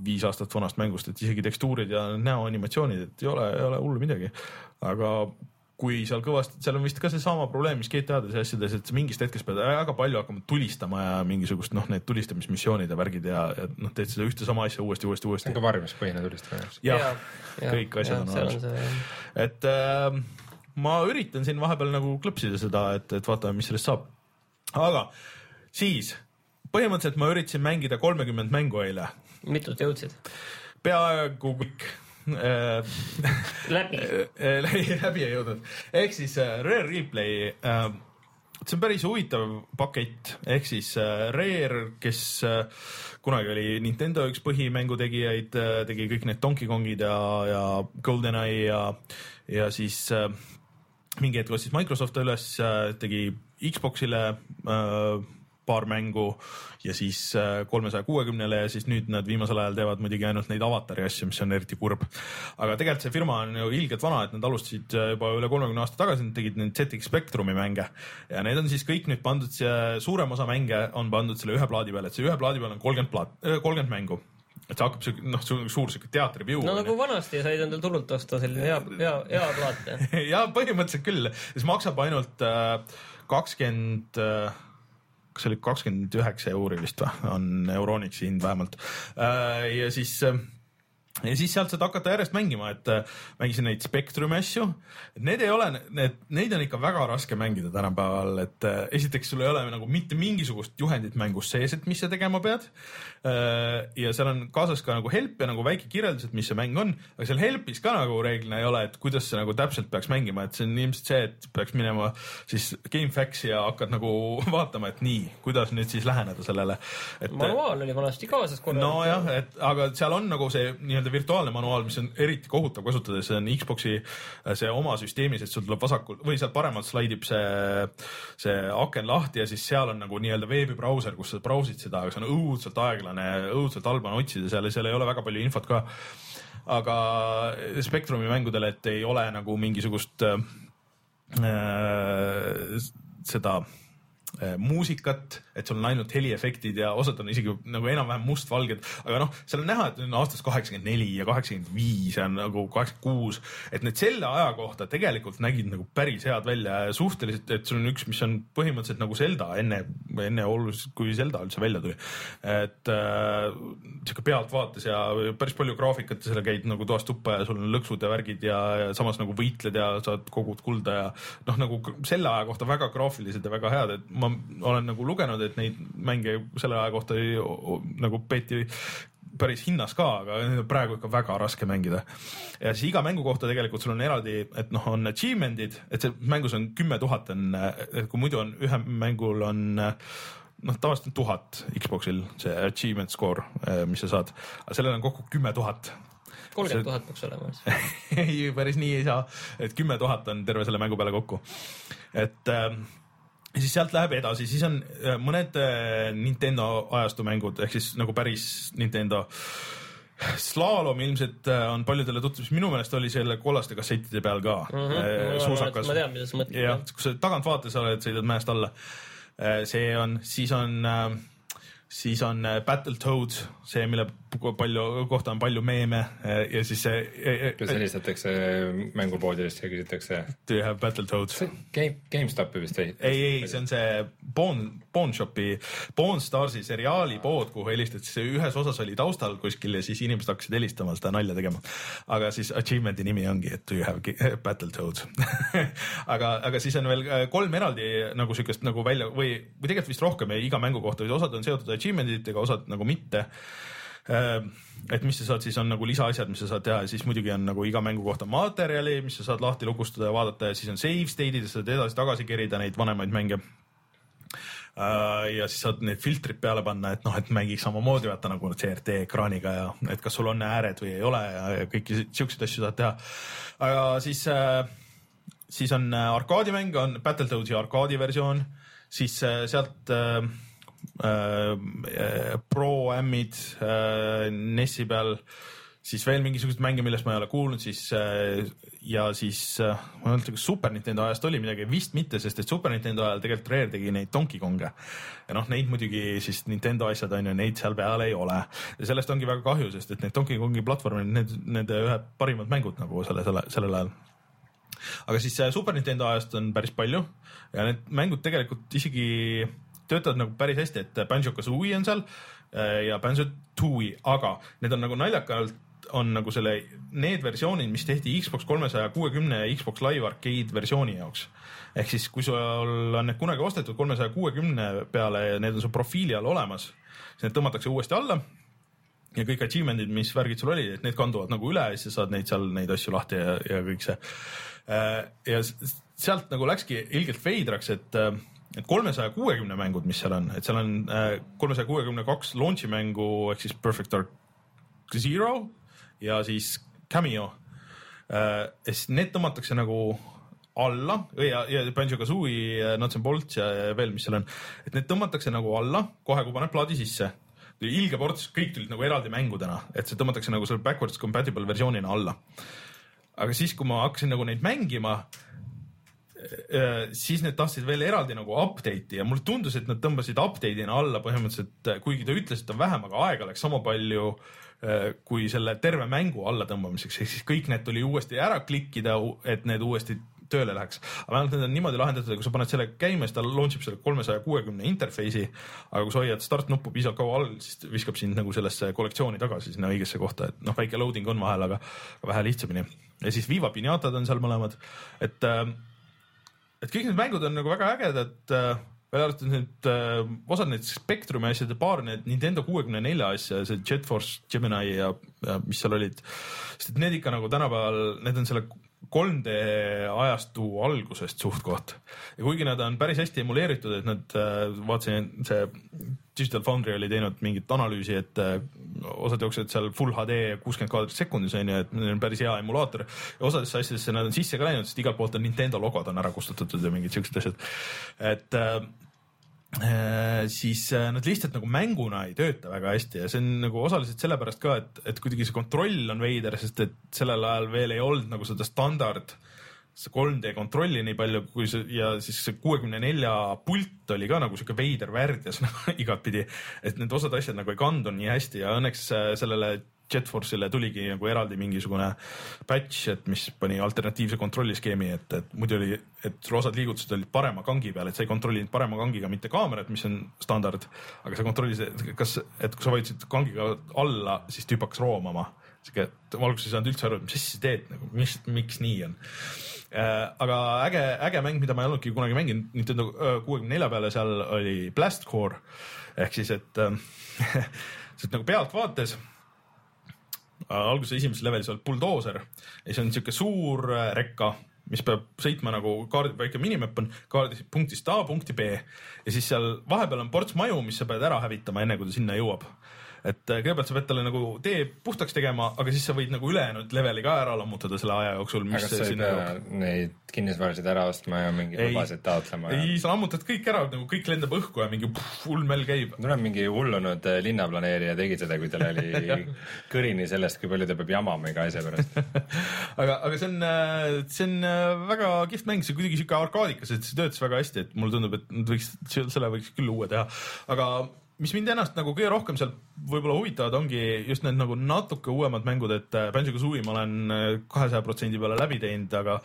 viis aastat vanast mängust, et isegi tekstuurid ja näoanimatsioonid, et ei ole, ei ole hullu midagi. aga kui seal kõvasti, seal on vist ka seesama probleem, mis GTA-des ja asjades, et mingist hetkest pead väga palju hakkama tulistama ja mingisugust noh, need tulistamismissioonid ja värgid ja, ja noh, teed seda ühte sama asja uuesti, uuesti, uuesti. see on ka varjumispõhine tulistamine. jah ja, ja, kõik asjad on olemas. et äh, ma üritan siin vahepeal nagu klõpsida seda, et, et vaatame, mis sellest saab. aga siis põhimõtteliselt ma üritasin mängida kolmekümmet mängu eile. mitut jõudsid? peaaegu kõik läbi. Äh, läbi ei jõudnud, ehk siis äh, Rare Replay see on päris huvitav pakett, ehk siis Rare, kes kunagi oli Nintendo üks põhimängutegijaid, tegi kõik need Donkey Kongid ja, ja GoldenEye ja, ja siis mingi hetk ostis Microsoft üles, tegi Xbox'ile paar mängu ja siis äh, kolmesaja kuuekümnele ja siis nüüd nad viimasel ajal teevad muidugi ainult neid avatari asju, mis on eriti kurb. aga tegelikult see firma on ju ilgelt vana, et nad alustasid äh, juba üle kolmekümne aasta tagasi, nad tegid neid ZX Spectrumi mänge ja need on siis kõik nüüd pandud, suurem osa mänge on pandud selle ühe plaadi peale, et see ühe plaadi peal on kolmkümmend plaat, äh, kolmkümmend mängu et see hakkab siuke noh, suur siuke teatriview. no nagu vanasti said endale turult osta selline hea, hea, hea plaat ja põhimõtteliselt küll, siis maksab ainult kakskümmend äh, kas see oli kakskümmend üheksa euri vist või, on Euronixi hind vähemalt. Äh, ja siis äh, ja siis sealt saad hakata järjest mängima, et äh, mängisin neid Spectrumi asju. Need ei ole, need, neid on ikka väga raske mängida tänapäeval, et äh, esiteks sul ei ole nagu mitte mingisugust juhendit mängus sees, et mis sa tegema pead äh,. ja seal on kaasas ka nagu help ja nagu väike kirjeldus, et mis see mäng on, aga seal help'is ka nagu reeglina ei ole, et kuidas sa nagu täpselt peaks mängima, et see on ilmselt see, et peaks minema siis GameFAQs ja hakkad nagu vaatama, et nii, kuidas nüüd siis läheneda sellele. manuaal oli vanasti kaasas nojah, et aga seal on nagu see nii-öelda nii-öelda virtuaalne manuaal, mis on eriti kohutav kasutada, see on Xbox'i see oma süsteemis, et sul tuleb vasakul või sealt paremalt slaidib see, see aken lahti ja siis seal on nagu nii-öelda veebibrauser, kus sa brausid seda, aga see on õudselt aeglane, õudselt halb on otsida seal ja seal ei ole väga palju infot ka. aga Spectrumi mängudel, et ei ole nagu mingisugust äh, seda äh, muusikat et sul on ainult heliefektid ja osad on isegi nagu enam-vähem mustvalged, aga noh, seal on näha, et on aastast kaheksakümmend neli ja kaheksakümmend viis ja nagu kaheksakümmend kuus, et need selle aja kohta tegelikult nägid nagu päris head välja ja suhteliselt, et sul on üks, mis on põhimõtteliselt nagu Zelda enne, enne oluliselt, kui Zelda üldse välja tuli. et äh, sihuke pealtvaates ja päris palju graafikat ja seal käid nagu toast tuppa ja sul on lõksud ja värgid ja, ja samas nagu võitled ja saad kogud kulda ja noh, nagu selle aja kohta väga graafilised ja väga head, et ma olen nagu lugenud, et neid mänge selle aja kohta ei, nagu peeti päris hinnas ka, aga praegu ikka väga raske mängida. ja siis iga mängu kohta tegelikult sul on eraldi, et noh, on achievement'id, et see mängus on kümme tuhat on, et kui muidu on ühe mängul on noh, tavaliselt on tuhat Xbox'il see achievement score, mis sa saad, aga sellel on kokku kümme tuhat kolmkümmend tuhat peaks olema ei, päris nii ei saa, et kümme tuhat on terve selle mängu peale kokku. et äh, ja siis sealt läheb edasi, siis on äh, mõned äh, Nintendo ajastu mängud ehk siis nagu päris Nintendo. Slalom ilmselt äh, on paljudele tuttav, mis minu meelest oli selle kollaste kassettide peal ka mm. -hmm. suusakas. ma tean, mida sa mõtled. kus sa tagantvaate sa oled, sõidad mäest alla. see on, siis on siis on äh, Battletoads, see, mille palju kohta on palju meeme äh, ja siis see kus helistatakse mängupoodidest ja küsitakse Do you have Battletoads? Game, GameStopi vist või? ei, ei, see on see Pawn, Pawn Shopi, Pawn Starsi seriaali pood, kuhu helistati, see ühes osas oli taustal kuskil ja siis inimesed hakkasid helistama seda nalja tegema. aga siis achievement'i nimi ongi, et do you have Battletoads aga, aga siis on veel äh, kolm eraldi nagu siukest nagu välja või, või tegelikult vist rohkem iga mängu kohta, osad on seotud achievement itega, osad nagu mitte Äh, et mis sa saad, siis on nagu lisaasjad, mis sa saad teha ja siis muidugi on nagu iga mängu kohta materjali, mis sa saad lahti lukustada ja vaadata ja siis on save state'id ja sa saad edasi-tagasi kerida neid vanemaid mänge. ja siis saad need filtrid peale panna, et noh, et mängiks samamoodi vaata nagu CRT ekraaniga ja et kas sul on ääred või ei ole ja, ja kõiki siukseid asju saad teha. aga siis äh, siis on äh, arkaadimäng, on Battletoadsi arkaadiversioon, siis äh, sealt äh, äh, Pro-ämmid äh, NES-i peal, siis veel mingisuguseid mänge, millest ma ei ole kuulnud, siis äh, ja siis äh, ma ei mäleta, kas Super Nintendo ajast oli midagi, vist mitte, sest et Super Nintendo ajal tegelikult Rare tegi neid Donkey Kong'e. Ja noh, neid muidugi siis Nintendo asjad on ju, neid seal peal ei ole. Ja sellest ongi väga kahju, sest et need Donkey Kongi platvormid, need nende ühed parimad mängud nagu selle, selle, sellel ajal. Aga siis äh, Super Nintendo ajast on päris palju. Ja need mängud tegelikult isegi töötavad nagu päris hästi, et Banjo-Kazooie on seal äh, ja Banjo-Tooie, aga need on nagu naljakalt on nagu selle, need versioonid, mis tehti Xbox kolmesaja kuuekümne ja Xbox Live Arcade versiooni jaoks. ehk siis, kui sul on need kunagi ostetud kolmesaja kuuekümne peale ja need on su profiili all olemas, siis need tõmmatakse uuesti alla ja kõik achievement'id, mis värgid sul olid, et need kanduvad nagu üle ja siis sa saad neid seal neid asju lahti ja, ja kõik see. ja s- sealt nagu läkski ilgelt veidraks, et, et kolmesaja kuuekümne mängud, mis seal on, et seal on kolmesaja kuuekümne kaks launch'i mängu ehk siis Perfect Dark Zero ja siis Cameo. ja siis need tõmmatakse nagu alla ja, ja Banjo-Kazooie, Nuts and Bolts ja, ja veel, mis seal on, et need tõmmatakse nagu alla kohe, kui paned plaadi sisse ilge ports, kõik tulid nagu eraldi mängudena, et see tõmmatakse nagu selle backwards compatible versioonina alla. aga siis, kui ma hakkasin nagu neid mängima, siis need tahtsid veel eraldi nagu update'i ja mulle tundus, et nad tõmbasid update'ina alla põhimõtteliselt, kuigi ta ütles, et on vähem, aga aega läks sama palju äh, kui selle terve mängu allatõmbamiseks, ehk siis kõik need tuli uuesti ära klikkida, et need uuesti tööle läheks. aga vähemalt need on niimoodi lahendatud, et kui sa paned selle käima, siis ta launch ib selle kolmesaja kuuekümne interface'i, aga kui sa hoiad start nuppu piisavalt kaua all, siis viskab sind nagu sellesse kollektsiooni tagasi sinna õigesse kohta, et noh, väike loading on vahel, aga vähe lihtsamini. ja siis Viva Pinatad on seal mõlemad, et äh, et kõik need mängud on nagu väga ägedad äh, välja arvatud need äh, osad need Spectrumi asjad ja paar need Nintendo kuuekümne nelja asja, see Jet Force Gemini ja, ja mis seal olid. sest et need ikka nagu tänapäeval, need on selle 3D ajastu algusest suht-koht ja kuigi nad on päris hästi emuleeritud, et nad äh, vaatasin, see Digital Foundry oli teinud mingit analüüsi, et äh, osad jooksevad seal full HD kuuskümmend kaadrit sekundis on ju, et neil on päris hea emulaator ja osadesse asjadesse nad on sisse ka läinud, sest igalt poolt on Nintendo logod on ära kustutatud ja mingid siuksed asjad. et äh, siis äh, nad lihtsalt nagu mänguna ei tööta väga hästi ja see on nagu osaliselt sellepärast ka, et, et kuidagi see kontroll on veider, sest et sellel ajal veel ei olnud nagu seda standard see 3D kontrolli nii palju, kui see ja siis see kuuekümne nelja pult oli ka nagu sihuke veider värdjas nagu igatpidi, et need osad asjad nagu ei kandunud nii hästi ja õnneks äh, sellele JetForce'ile tuligi nagu eraldi mingisugune patch, et mis pani alternatiivse kontrolliskeemi, et, et muidu oli, et osad liigutused olid parema kangi peal, et sa ei kontrollinud parema kangiga mitte kaamerat, mis on standard, aga sa kontrollisid, kas, et kui sa vajutasid kangiga alla, siis tüüp hakkas roomama. sihuke, et ma alguses ei saanud üldse aru, et mis asja sa teed nagu, mis, miks nii on. Äh, aga äge, äge mäng, mida ma ei olnudki kunagi mänginud. Nintendo kuuekümne nelja peale, seal oli Blast Core. Ehk siis, et äh, nagu pealtvaates alguses esimeses levelis oled buldooser ja siis on siuke suur äh, rekka, mis peab sõitma nagu kaardi, väike minimap on kaardis punktist A punkti B. Ja siis seal vahepeal on ports maju, mis sa pead ära hävitama, enne kui ta sinna jõuab et äh, kõigepealt sa pead talle nagu tee puhtaks tegema, aga siis sa võid nagu ülejäänud leveli ka ära lammutada selle aja jooksul, mis sinna jõuab. neid kinnisvarasid ära ostma ja mingeid Ei. lubasid taotlema ja ei, sa lammutad kõik ära, nagu kõik lendab õhku ja mingi mell käib. tuleb mingi hullunud äh, linnaplaneerija tegi seda, kui tal oli kõrini sellest, kui palju ta peab jamama iga asja pärast. aga, aga see on, see on äh, väga kihvt mäng, see on kuidagi sihuke arkaadikas, et see töötas väga hästi, et mulle tundub, et nad võiks, selle võiks küll uue teha, aga mis mind ennast nagu kõige rohkem sealt võib-olla huvitavad, ongi just need nagu natuke uuemad mängud, et äh, Banjo-Kazooie ma olen kahesaja protsendi peale läbi teinud, aga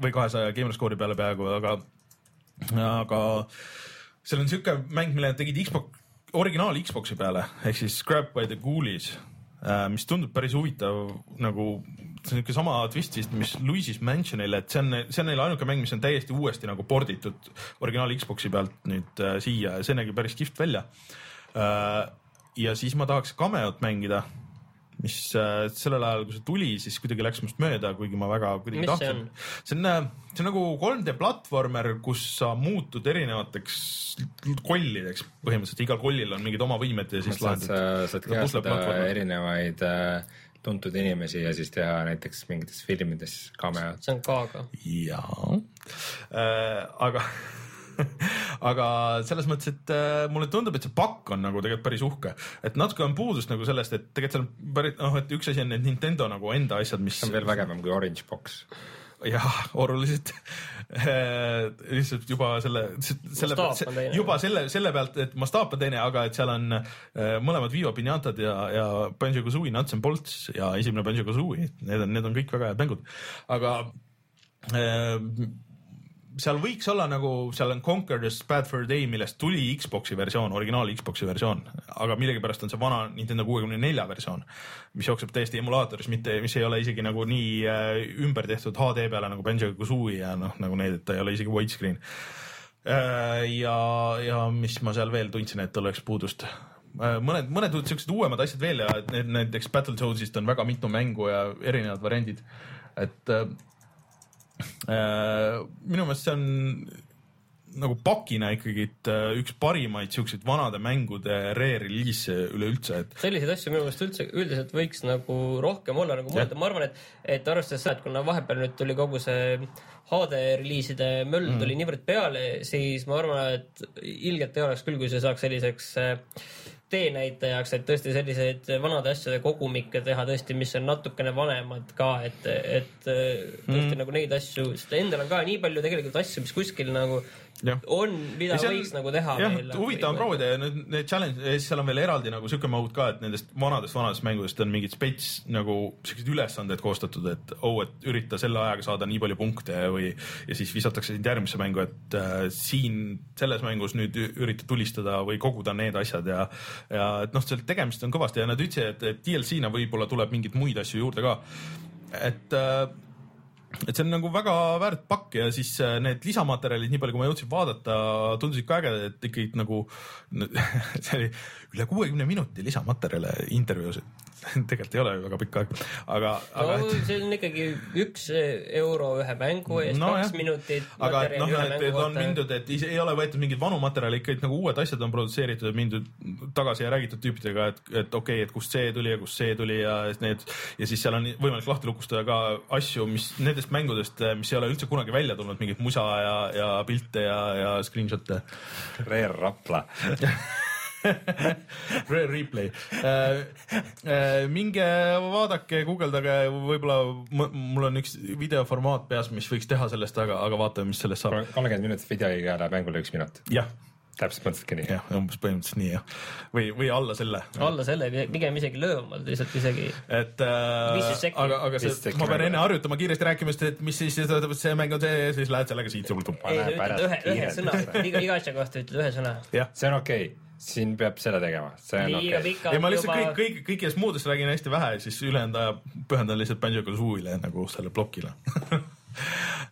või kahesaja gamerscore'i peale peaaegu, aga, aga seal on siuke mäng, mille nad tegid Xbox, originaal Xbox'i peale ehk siis Grab by the Ghoulies, mis tundub päris huvitav nagu niisugune sama twist vist, mis Luigi's Mansionil, et see on, see on neil ainuke mäng, mis on täiesti uuesti nagu porditud originaal Xbox'i pealt nüüd äh, siia ja see nägi päris kihvt välja äh,. ja siis ma tahaks Cameot mängida, mis äh, sellel ajal, kui see tuli, siis kuidagi läks must mööda, kuigi ma väga kuidagi tahtsin on?. see on, see on nagu 3D platvormer, kus sa muutud erinevateks kollideks, põhimõtteliselt igal kollil on mingid oma võimed ja siis lahendad sa saad kehastada pusleplatvormi. erinevaid äh, tuntud inimesi ja siis teha näiteks mingites filmides cameot. see on K-ga. jaa äh,, aga aga selles mõttes, et äh, mulle tundub, et see pakk on nagu tegelikult päris uhke, et natuke on puudust nagu sellest, et tegelikult seal on päris noh, et üks asi on need Nintendo nagu enda asjad, mis see on veel vägevam kui Orange Box. jah, oluliselt lihtsalt juba selle, selle juba selle, selle pealt, et mastaap on teine, aga et seal on äh, mõlemad Vivo Pinatad ja, ja Banjo-Kazooie Nuts and Bolts ja esimene Banjo-Kazooie, need on, need on kõik väga head mängud, aga äh, seal võiks olla nagu, seal on Conquer the Bad Fur Day, millest tuli Xbox'i versioon, originaal Xbox'i versioon, aga millegipärast on see vana Nintendo kuuekümne nelja versioon, mis jookseb täiesti emulaatoris, mitte, mis ei ole isegi nagu nii äh, ümber tehtud HD peale nagu Banjo-Kazooie ja noh, nagu need, et ta ei ole isegi widescreen. Äh,. ja, ja mis ma seal veel tundsin, et oleks puudust? Äh, mõned, mõned siuksed uuemad asjad veel ja need näiteks Battletoadsist on väga mitu mängu ja erinevad variandid, et äh, minu meelest see on nagu pakina ikkagi äh, üks parimaid siukseid vanade mängude re-reliise üleüldse, et selliseid asju minu meelest üldse üldiselt võiks nagu rohkem olla nagu mõelda, ma arvan, et, et arvestades seda, et kuna vahepeal nüüd tuli kogu see HD reliiside möll Mhm. tuli niivõrd peale, siis ma arvan, et ilgelt ei oleks küll, kui see saaks selliseks äh, teenäitajaks, et tõesti selliseid vanade asjade kogumikke teha tõesti, mis on natukene vanemad ka, et, et äh, tõesti mm. nagu neid asju, sest endal on ka nii palju tegelikult asju, mis kuskil nagu. on, mida seal- võiks nagu teha jah, veel. huvitav on proovida ja need, need challenge, ja siis seal on veel eraldi nagu siuke mode ka, et nendest vanadest, vanadest mängudest on mingid spets nagu siuksed ülesanded koostatud, et oh, et ürita selle ajaga saada nii palju punkte või ja siis visatakse sind järgmisse mängu, et äh, siin selles mängus nüüd ürita tulistada või koguda need asjad ja ja et noh, seal tegemist on kõvasti ja nad ütlesid, et, et DLC-na võib-olla tuleb mingeid muid asju juurde ka. et äh, et see on nagu väga väärt pakk ja siis äh, need lisamaterjalid, nii palju kui ma jõudsin vaadata, tundusid ka ägedad, et ikkagi nagu see oli üle kuuekümne minuti lisamaterjale intervjuusid. tegelikult ei ole ju väga pikk aeg, aga, aga no see on ikkagi üks euro ühe mängu eest No no,, kaks jah. minutit. aga et noh, et, et on mindud, et ise- ei ole võetud mingeid vanu materjale, ikkagi nagu uued asjad on produtseeritud ja mindud tagasi ja räägitud tüüpidega, et, et okei okay,, et kust see tuli ja kust see tuli ja need ja siis seal on võimalik lahti lukustada ka asju, mis nendest mängudest, mis ei ole üldse kunagi välja tulnud, mingit musa ja, ja pilte ja, ja screenshot'e. Rare Rapla. Rare replay. minge vaadake, guugeldage, võib-olla mul on üks videoformaat peas, mis võiks teha sellest, aga, aga vaatame, mis sellest saab. kolmkümmend minutit videoiga läheb mängule üks minut. jah, täpselt mõtlesidki nii. jah, umbes põhimõtteliselt nii jah, või, või alla selle. alla selle, pigem isegi löövamalt lihtsalt isegi. et äh, aga, aga see ma pean enne harjutama kiiresti rääkima, sest et mis siis, see mäng on see, siis lähed sellega siit sulle tuppa. ei, sa ütled ühe, ühe sõna, iga, iga asja kohta ütled ühe sõna. jah, see on okei okay., siin peab selle tegema, see on okei okay.. ei ma lihtsalt juba kõik, kõik, kõigest muudest räägin hästi vähe, siis ülejäänud aja pühendan lihtsalt Banjo-Kazooile nagu selle plokile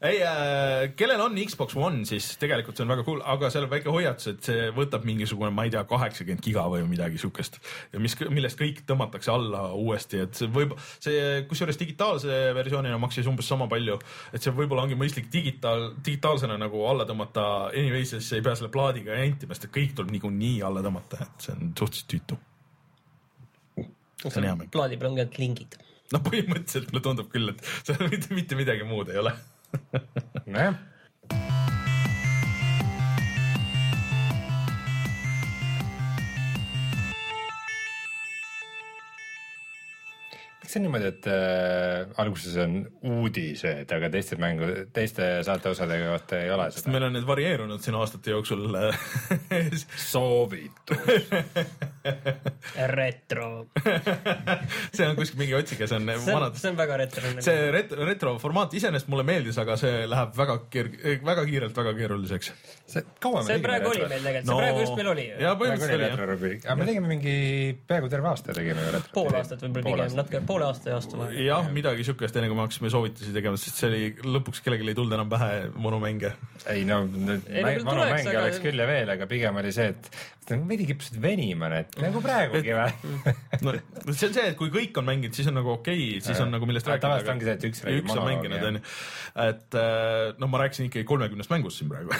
ei äh,, kellel on Xbox One, siis tegelikult see on väga cool, aga seal on väike hoiatus, et see võtab mingisugune, ma ei tea, kaheksakümmend giga või midagi siukest ja mis, millest kõik tõmmatakse alla uuesti, et see võib, see kusjuures digitaalse versioonina maksis umbes sama palju, et see võib-olla ongi mõistlik digitaal, digitaalsena nagu alla tõmmata anyways, siis ei pea selle plaadiga jentima, sest kõik tuleb niikuinii alla tõmmata, et see on suhteliselt tüütu. see on hea mäng. plaadi peal ongi ainult lingid. no põhimõtteliselt mulle tundub küll, et seal mitte, mitte midagi muud ei ole. nojah, kas see on niimoodi, et äh, alguses on uudised, aga teiste mängu, teiste saate osade kohta ei ole seda? meil on need varieerunud siin aastate jooksul soovitus. retro. see on kuskil mingi otsige, see on see on, vanad, see on väga retro. see retro, retro formaat iseenesest mulle meeldis, aga see läheb väga keer-, väga kiirelt väga keeruliseks. see kaua see praegu oli meil tegelikult, see praegu just meil oli jaa, põhimõtteliselt oli jah. aga me tegime mingi peaaegu terve aasta tegime retro. pool aastat võib-olla pigem, natuke poole aasta ja aasta vahel. jah, midagi siukest, enne kui me hakkasime soovitusi tegema, sest see oli lõpuks kellelgi ei tulnud enam pähe vanu mänge. ei no, need Ei, no mäng- küll vanu tuleks, mänge aga- oleks küll ja veel, aga pigem oli see, et et veidi kippusid venima need, nagu praegugi või? no see on see, et kui kõik on mänginud, siis on nagu okei okay,, siis on nagu millest Aga rääkida. tavaliselt ongi see, et üks räägib üks on mänginud, onju. et äh, no ma rääkisin ikkagi kolmekümnest mängust siin praegu.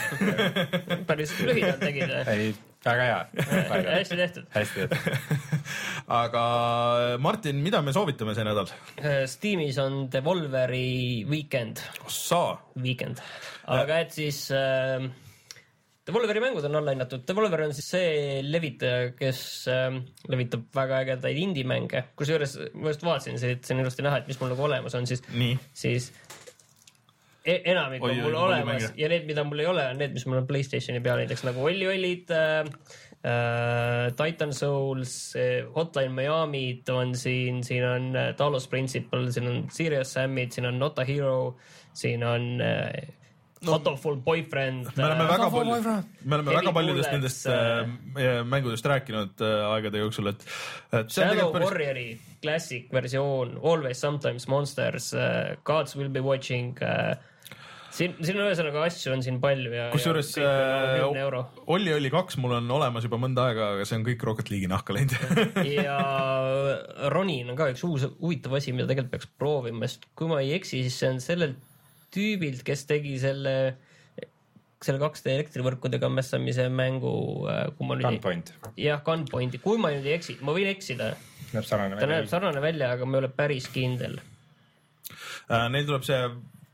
päris lühidalt tegid. ei, väga hea. hästi tehtud. hästi tehtud. aga Martin, mida me soovitame see nädal? Steamis on Devolveri Weekend, ossa, Weekend, aga et siis äh, Devolveri mängud on alla hinnatud, Devolver on siis see levitaja, kes äh, levitab väga ägedaid indie-mänge, kusjuures ma just vaatasin, see see on ilusti näha, et mis mul nagu olemas on, siis, siis e enamik Oi, on oi, mul palju olemas mänge. ja need, mida mul ei ole, on need, mis mul on Playstationi peal, näiteks nagu Olli Ollid äh,, äh, Titan Souls äh,, Hotline Miami'd on siin, siin on äh, Talos Principle, siin on Serious Sam'id, siin on Not a Hero, siin on äh, No, Autoful Boyfriend. me oleme väga Full palju me oleme väga paljudest nendest äh, äh, mängudest rääkinud äh, aegade jooksul, et, et see on Shadow päris Warriori Classic versioon, Always Sometimes Monsters uh,, Gods will be watching uh,. siin, siin ühesõnaga asju on siin palju ja. kusjuures äh, Olli oli kaks, mul on olemas juba mõnda aega, aga see on kõik Rocket League'i nahka läinud. ja Ronin on ka üks uus huvitav asi, mida tegelikult peaks proovima, sest kui ma ei eksi, siis see on sellelt tüübilt, kes tegi selle, selle 2D elektrivõrkudega mässamise mängu, kui ma nüüd Gunpoint, jah, Gunpointi, kui ma nüüd ei eksi, ma võin eksida, näeb sarnane ta näeb välja. sarnane välja, aga ma ei ole päris kindel. Äh, Neil tuleb see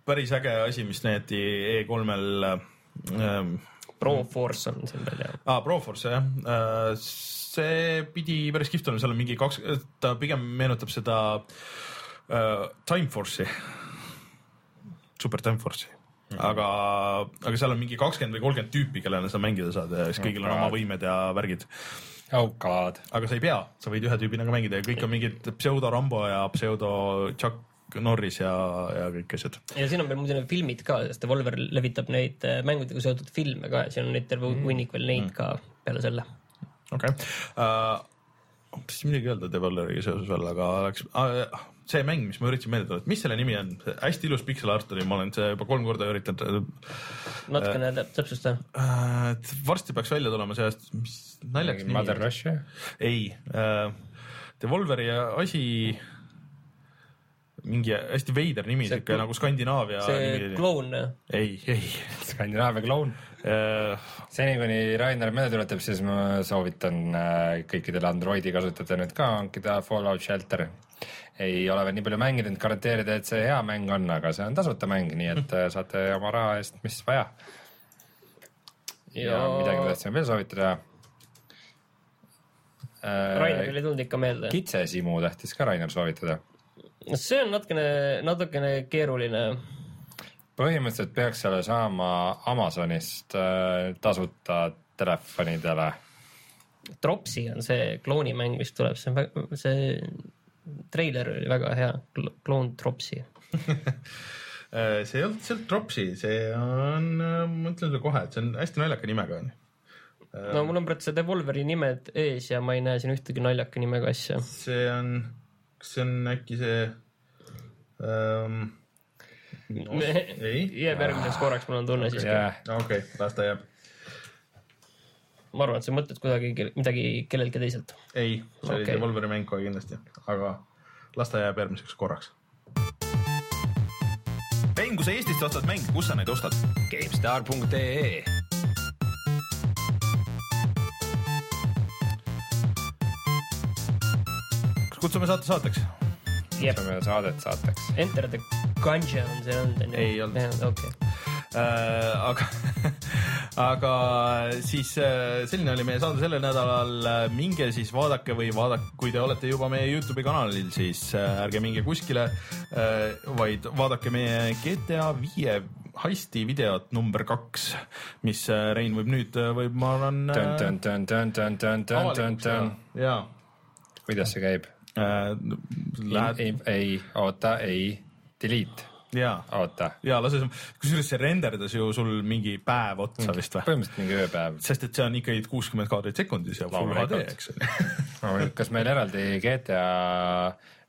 päris äge asi, mis näidati E3-l ähm, Pro Force on siin veel ja ah,. Proforce jah äh,, see pidi päris kihvt olema, seal on mingi kaks, ta pigem meenutab seda äh, Time Force'i, Super Time Force'i. aga, aga seal on mingi kakskümmend või kolmkümmend tüüpi, kellele sa mängida saad ja siis kõigil on oma võimed ja värgid. oh god, aga sa ei pea, sa võid ühe tüübina ka mängida ja kõik on mingid pseudo Rambo ja pseudo Chuck Norris ja, ja kõik asjad. ja siin on veel muidu need filmid ka, sest Devolver levitab neid äh, mängudega seotud filme ka ja siin on neid terve hunnik veel neid ka peale selle. okei okay. uh,. tahtsin midagi öelda Devolveriga seoses veel, aga läks uh,, see mäng, mis ma üritasin meelde tuletada, mis selle nimi on? hästi ilus pixel art oli, ma olen see juba kolm korda üritanud natukene täp- täpsusta. uh,. varsti peaks välja tulema sellest, mis naljakas nimi Mother Russia. ei uh,, Devolveri asi, mingi hästi veider nimi, siuke nagu Skandinaavia see nimi. kloun, ei, ei Skandinaavia kloun. uh,. seni, kuni Rainer meelde tuletab, siis ma soovitan äh, kõikidele Androidi kasutajatele nüüd ka hankida Fallout Shelter. ei ole veel nii palju mänginud, garanteerida, et see hea mäng on, aga see on tasuta mäng, nii et äh, saate oma raha eest, mis vaja. ja, ja midagi ma tahtsin veel soovitada Rainil äh,. ei tulnud ikka meelde. kitsesimu tahtis ka Rainer soovitada. See on natukene, natukene keeruline. põhimõtteliselt peaks selle saama Amazonist äh, tasuta telefonidele Dropsy on see kloonimäng, mis tuleb, see on väga, see treiler oli väga hea, kloon Dropsy. Äh, see ei olnud sealt Dropsy, see on, ma ütlen sulle kohe, et see on hästi naljaka nimega on. no mul on praegu see Devolveri nimed ees ja ma ei näe siin ühtegi naljaka nimega asja. see on, kas see on äkki see ähm,? ei, jääb järgmiseks korraks, mul on tunne siiski. yeah.. okei, las ta jääb. ma arvan, et sa mõtled kuidagi midagi kelleltki teiselt. ei, see oli Okei. Devolveri mäng kohe kindlasti, aga las ta jääb järgmiseks korraks. mäng, kui sa Eestist ostad mänge, kus sa neid ostad? GameStar.ee kutsume saate saateks? jep, kutsume saadet saateks. Enter the Gungeon see on, on ju? Ei olnud. okei. äh, aga, aga siis äh, selline oli meie saade sellel nädalal. minge siis vaadake või vaadake, kui te olete juba meie Youtube'i kanalil, siis äh, ärge minge kuskile, vaid vaadake meie GTA viie heisti videot number kaks, mis Rein võib nüüd, võib, ma arvan. jaa. kuidas see käib? Lähed... ei, ei, oota, ei, delete ja, oota. ja lase, kusjuures see renderdas ju sul mingi päev otsa vist või? põhimõtteliselt mingi ööpäev. sest et see on ikkagi kuuskümmend kaadrit sekundis ja full HD, eks ole kas meil eraldi GTA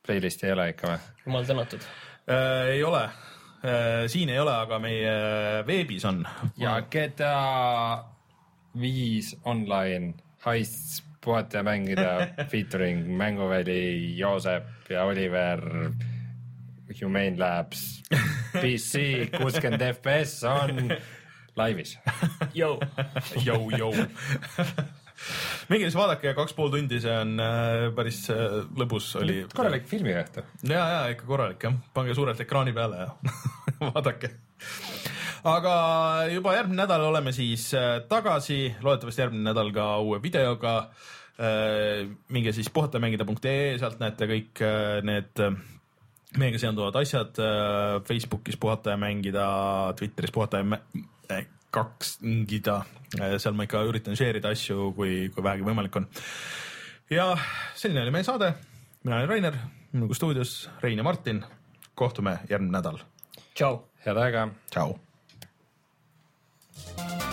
playlist'i ei ole ikka või? jumal tänatud äh,. ei ole äh,, siin ei ole, aga meie veebis on. ja GTA viis online heists puhata ja mängida featuring Mänguväli, Joosep ja Oliver Humane Labs PC kuuskümmend FPS on laivis. Jou, jou, jou minge siis vaadake, kaks pool tundi, see on äh, päris äh, lõbus oli. korralik filmiõhtu. ja, ja ikka korralik jah, pange suurelt ekraani peale ja vaadake. Aga juba järgmine nädal oleme siis äh, tagasi, loodetavasti järgmine nädal ka uue videoga äh,. minge siis puhatamängida.ee, sealt näete kõik äh, need meiega seonduvad asjad Facebookis puhata ja mängida, Twitteris puhata ja äh, kaks ngida, äh, seal ma ikka üritan share ida asju, kui, kui vähegi võimalik on. ja selline oli meie saade, mina olen Rainer, minuga stuudios Rein ja Martin, kohtume järgmine nädal. tšau. head aega. tšau. Thank you.